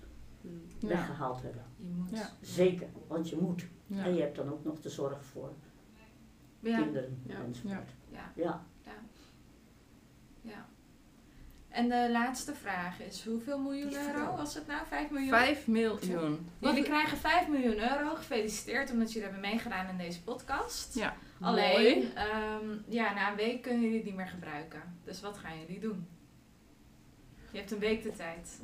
[SPEAKER 1] Ja.
[SPEAKER 3] weggehaald hebben.
[SPEAKER 4] Je moet.
[SPEAKER 1] Ja.
[SPEAKER 3] Zeker, want je moet.
[SPEAKER 1] Ja.
[SPEAKER 3] En je hebt dan ook nog de zorg voor
[SPEAKER 4] Ja.
[SPEAKER 3] kinderen
[SPEAKER 2] Ja.
[SPEAKER 3] enzovoort.
[SPEAKER 4] Ja.
[SPEAKER 3] Ja.
[SPEAKER 4] ja. En de laatste vraag is, hoeveel miljoen euro was het nou? 5 miljoen?
[SPEAKER 1] 5 miljoen.
[SPEAKER 4] Jullie krijgen 5 miljoen euro. Gefeliciteerd omdat jullie hebben meegedaan in deze podcast.
[SPEAKER 1] Ja.
[SPEAKER 4] Alleen,
[SPEAKER 2] Mooi.
[SPEAKER 4] ehm, ja, na een week kunnen jullie het niet meer gebruiken. Dus wat gaan jullie doen? Je hebt een week de tijd.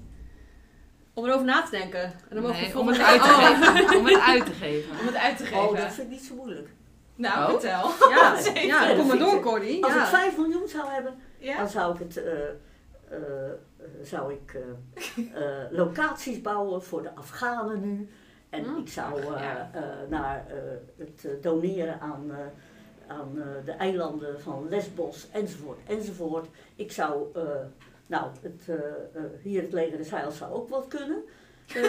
[SPEAKER 2] Om erover na te denken. En dan mogen we
[SPEAKER 1] Nee, om het uit te
[SPEAKER 2] Oh.
[SPEAKER 1] geven. Om het uit te geven.
[SPEAKER 4] Om het uit te geven.
[SPEAKER 3] Oh, dat vind ik niet zo moeilijk.
[SPEAKER 4] Nou,
[SPEAKER 1] Oh.
[SPEAKER 4] vertel.
[SPEAKER 2] Ja,
[SPEAKER 3] Zeker.
[SPEAKER 2] ja,
[SPEAKER 3] Ja,
[SPEAKER 2] kom maar door, Cordy.
[SPEAKER 3] Als ik 5 miljoen zou hebben,
[SPEAKER 4] Ja?
[SPEAKER 3] dan zou ik het. eh, eh, zou ik eh, eh, locaties bouwen voor de Afghanen nu. En
[SPEAKER 2] Hmm.
[SPEAKER 3] ik zou eh,
[SPEAKER 4] Ja.
[SPEAKER 3] eh, naar eh, het doneren aan, eh, aan eh, de eilanden van Lesbos enzovoort enzovoort. Ik zou, eh, nou, het, eh, eh, hier het leger des Heils zou ook wat kunnen. Eh.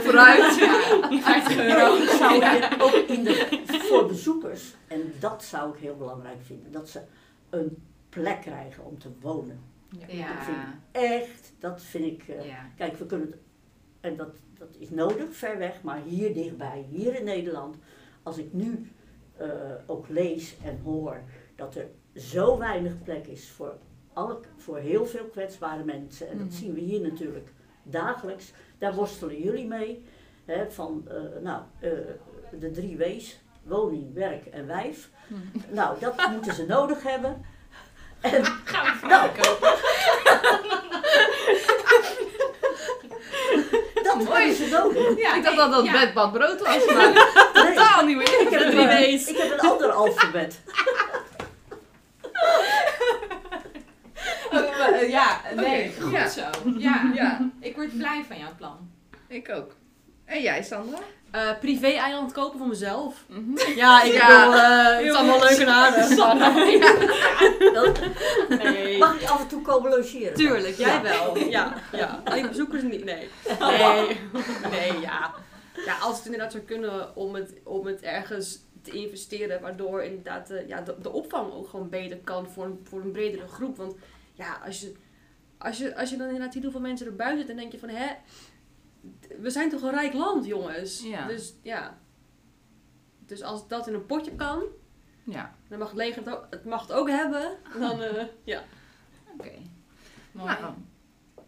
[SPEAKER 1] Vooruit.
[SPEAKER 4] Ja, 50 euro.
[SPEAKER 3] Ik zou het ook in de, voor bezoekers, en dat zou ik heel belangrijk vinden, dat ze een plek krijgen om te wonen.
[SPEAKER 4] Ja.
[SPEAKER 3] Dat vind ik echt, dat vind ik, eh,
[SPEAKER 4] Ja.
[SPEAKER 3] kijk we kunnen het, en dat, dat is nodig, ver weg, maar hier dichtbij, hier in Nederland, als ik nu eh, ook lees en hoor dat er zo weinig plek is voor, alle, voor heel veel kwetsbare mensen, en
[SPEAKER 1] Mhm.
[SPEAKER 3] dat zien we hier natuurlijk dagelijks, daar worstelen jullie mee, hè, van eh, nou, eh, de drie W's, woning, werk en wijf. Nou, dat moeten ze nodig hebben. En, nou, dat hebben ze nodig.
[SPEAKER 4] Ja,
[SPEAKER 1] ik dacht dat dat
[SPEAKER 4] ja.
[SPEAKER 1] bed bad brood was, maar
[SPEAKER 3] Nee,
[SPEAKER 1] totaal niet meer.
[SPEAKER 3] ik, heb een,
[SPEAKER 2] drie
[SPEAKER 3] eh,
[SPEAKER 2] W's.
[SPEAKER 3] ik heb een ander alfabet.
[SPEAKER 4] Oh, ja, nee, goed
[SPEAKER 1] ja.
[SPEAKER 4] zo. Ja.
[SPEAKER 1] Ja,
[SPEAKER 4] ik word blij van jouw plan.
[SPEAKER 1] ik ook. En jij, Sandra?
[SPEAKER 2] Eh, privé-eiland kopen voor mezelf.
[SPEAKER 1] Mhm.
[SPEAKER 2] Ja, ik
[SPEAKER 1] Ja.
[SPEAKER 2] bedoel, eh, het is allemaal leuk en aardig. Nee.
[SPEAKER 3] Mag ik af en toe komen logeren?
[SPEAKER 2] Tuurlijk, jij
[SPEAKER 3] Ja.
[SPEAKER 2] wel. Ja, ja. Alleen bezoekers niet, nee. Nee, nee, ja. Ja, als het inderdaad zou kunnen om het, om het ergens te investeren, waardoor inderdaad de, ja, de, de opvang ook gewoon beter kan voor een, voor een bredere groep. Want ja, als je, als je, als je dan inderdaad ziet hoeveel mensen er buiten zitten, dan denk je van, hè, we zijn toch een rijk land, jongens.
[SPEAKER 1] Ja.
[SPEAKER 2] Dus ja. Dus als dat in een potje kan,
[SPEAKER 1] Ja,
[SPEAKER 2] dan mag het leger het ook, het mag het ook hebben. Dan, eh, ja.
[SPEAKER 1] oké.
[SPEAKER 4] Mooi.
[SPEAKER 1] Nou,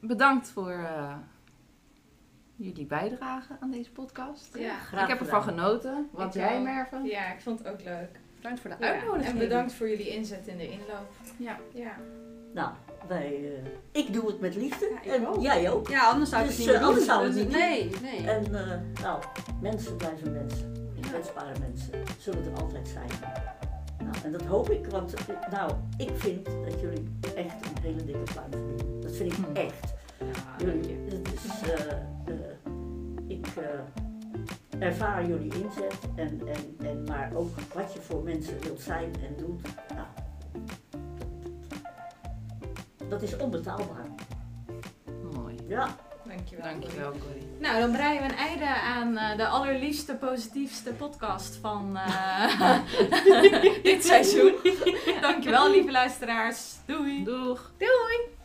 [SPEAKER 1] bedankt voor eh, jullie bijdrage aan deze podcast.
[SPEAKER 4] Ja.
[SPEAKER 3] Graag
[SPEAKER 1] ik heb ervan
[SPEAKER 3] gedaan.
[SPEAKER 1] genoten. Wat
[SPEAKER 4] Ik
[SPEAKER 1] jij,
[SPEAKER 4] ook.
[SPEAKER 1] Merve?
[SPEAKER 4] ja, ik vond het ook leuk.
[SPEAKER 2] Bedankt voor de
[SPEAKER 4] Ja,
[SPEAKER 2] uitnodiging.
[SPEAKER 4] En bedankt voor jullie inzet in de inloop.
[SPEAKER 1] Ja.
[SPEAKER 4] Ja.
[SPEAKER 3] Nou, wij, eh, ik doe het met liefde.
[SPEAKER 2] Ja,
[SPEAKER 3] en
[SPEAKER 2] ook.
[SPEAKER 3] jij ook.
[SPEAKER 2] Ja, anders zou ik
[SPEAKER 3] Dus,
[SPEAKER 2] het niet
[SPEAKER 3] eh, anders zou het niet
[SPEAKER 2] Nee, nee.
[SPEAKER 3] En eh, nou, mensen blijven mensen. Kwetsbare mensen zullen er altijd zijn. Nou, en dat hoop ik, want nou, ik vind dat jullie echt een hele dikke pluim verdienen. Dat vind ik
[SPEAKER 1] Hm.
[SPEAKER 3] echt.
[SPEAKER 1] Ja,
[SPEAKER 3] Jullie, het is, ik eh, ervaar jullie inzet, en, en, en, maar ook wat je voor mensen wilt zijn en doet. Nou, dat is onbetaalbaar.
[SPEAKER 1] Mooi.
[SPEAKER 3] Ja,
[SPEAKER 4] Dankjewel.
[SPEAKER 1] Dankjewel, Corrie.
[SPEAKER 4] Nou, dan breien we een einde aan eh, de allerliefste, positiefste podcast van eh, dit seizoen. Dankjewel, lieve luisteraars. Doei.
[SPEAKER 1] Doeg!
[SPEAKER 4] Doei.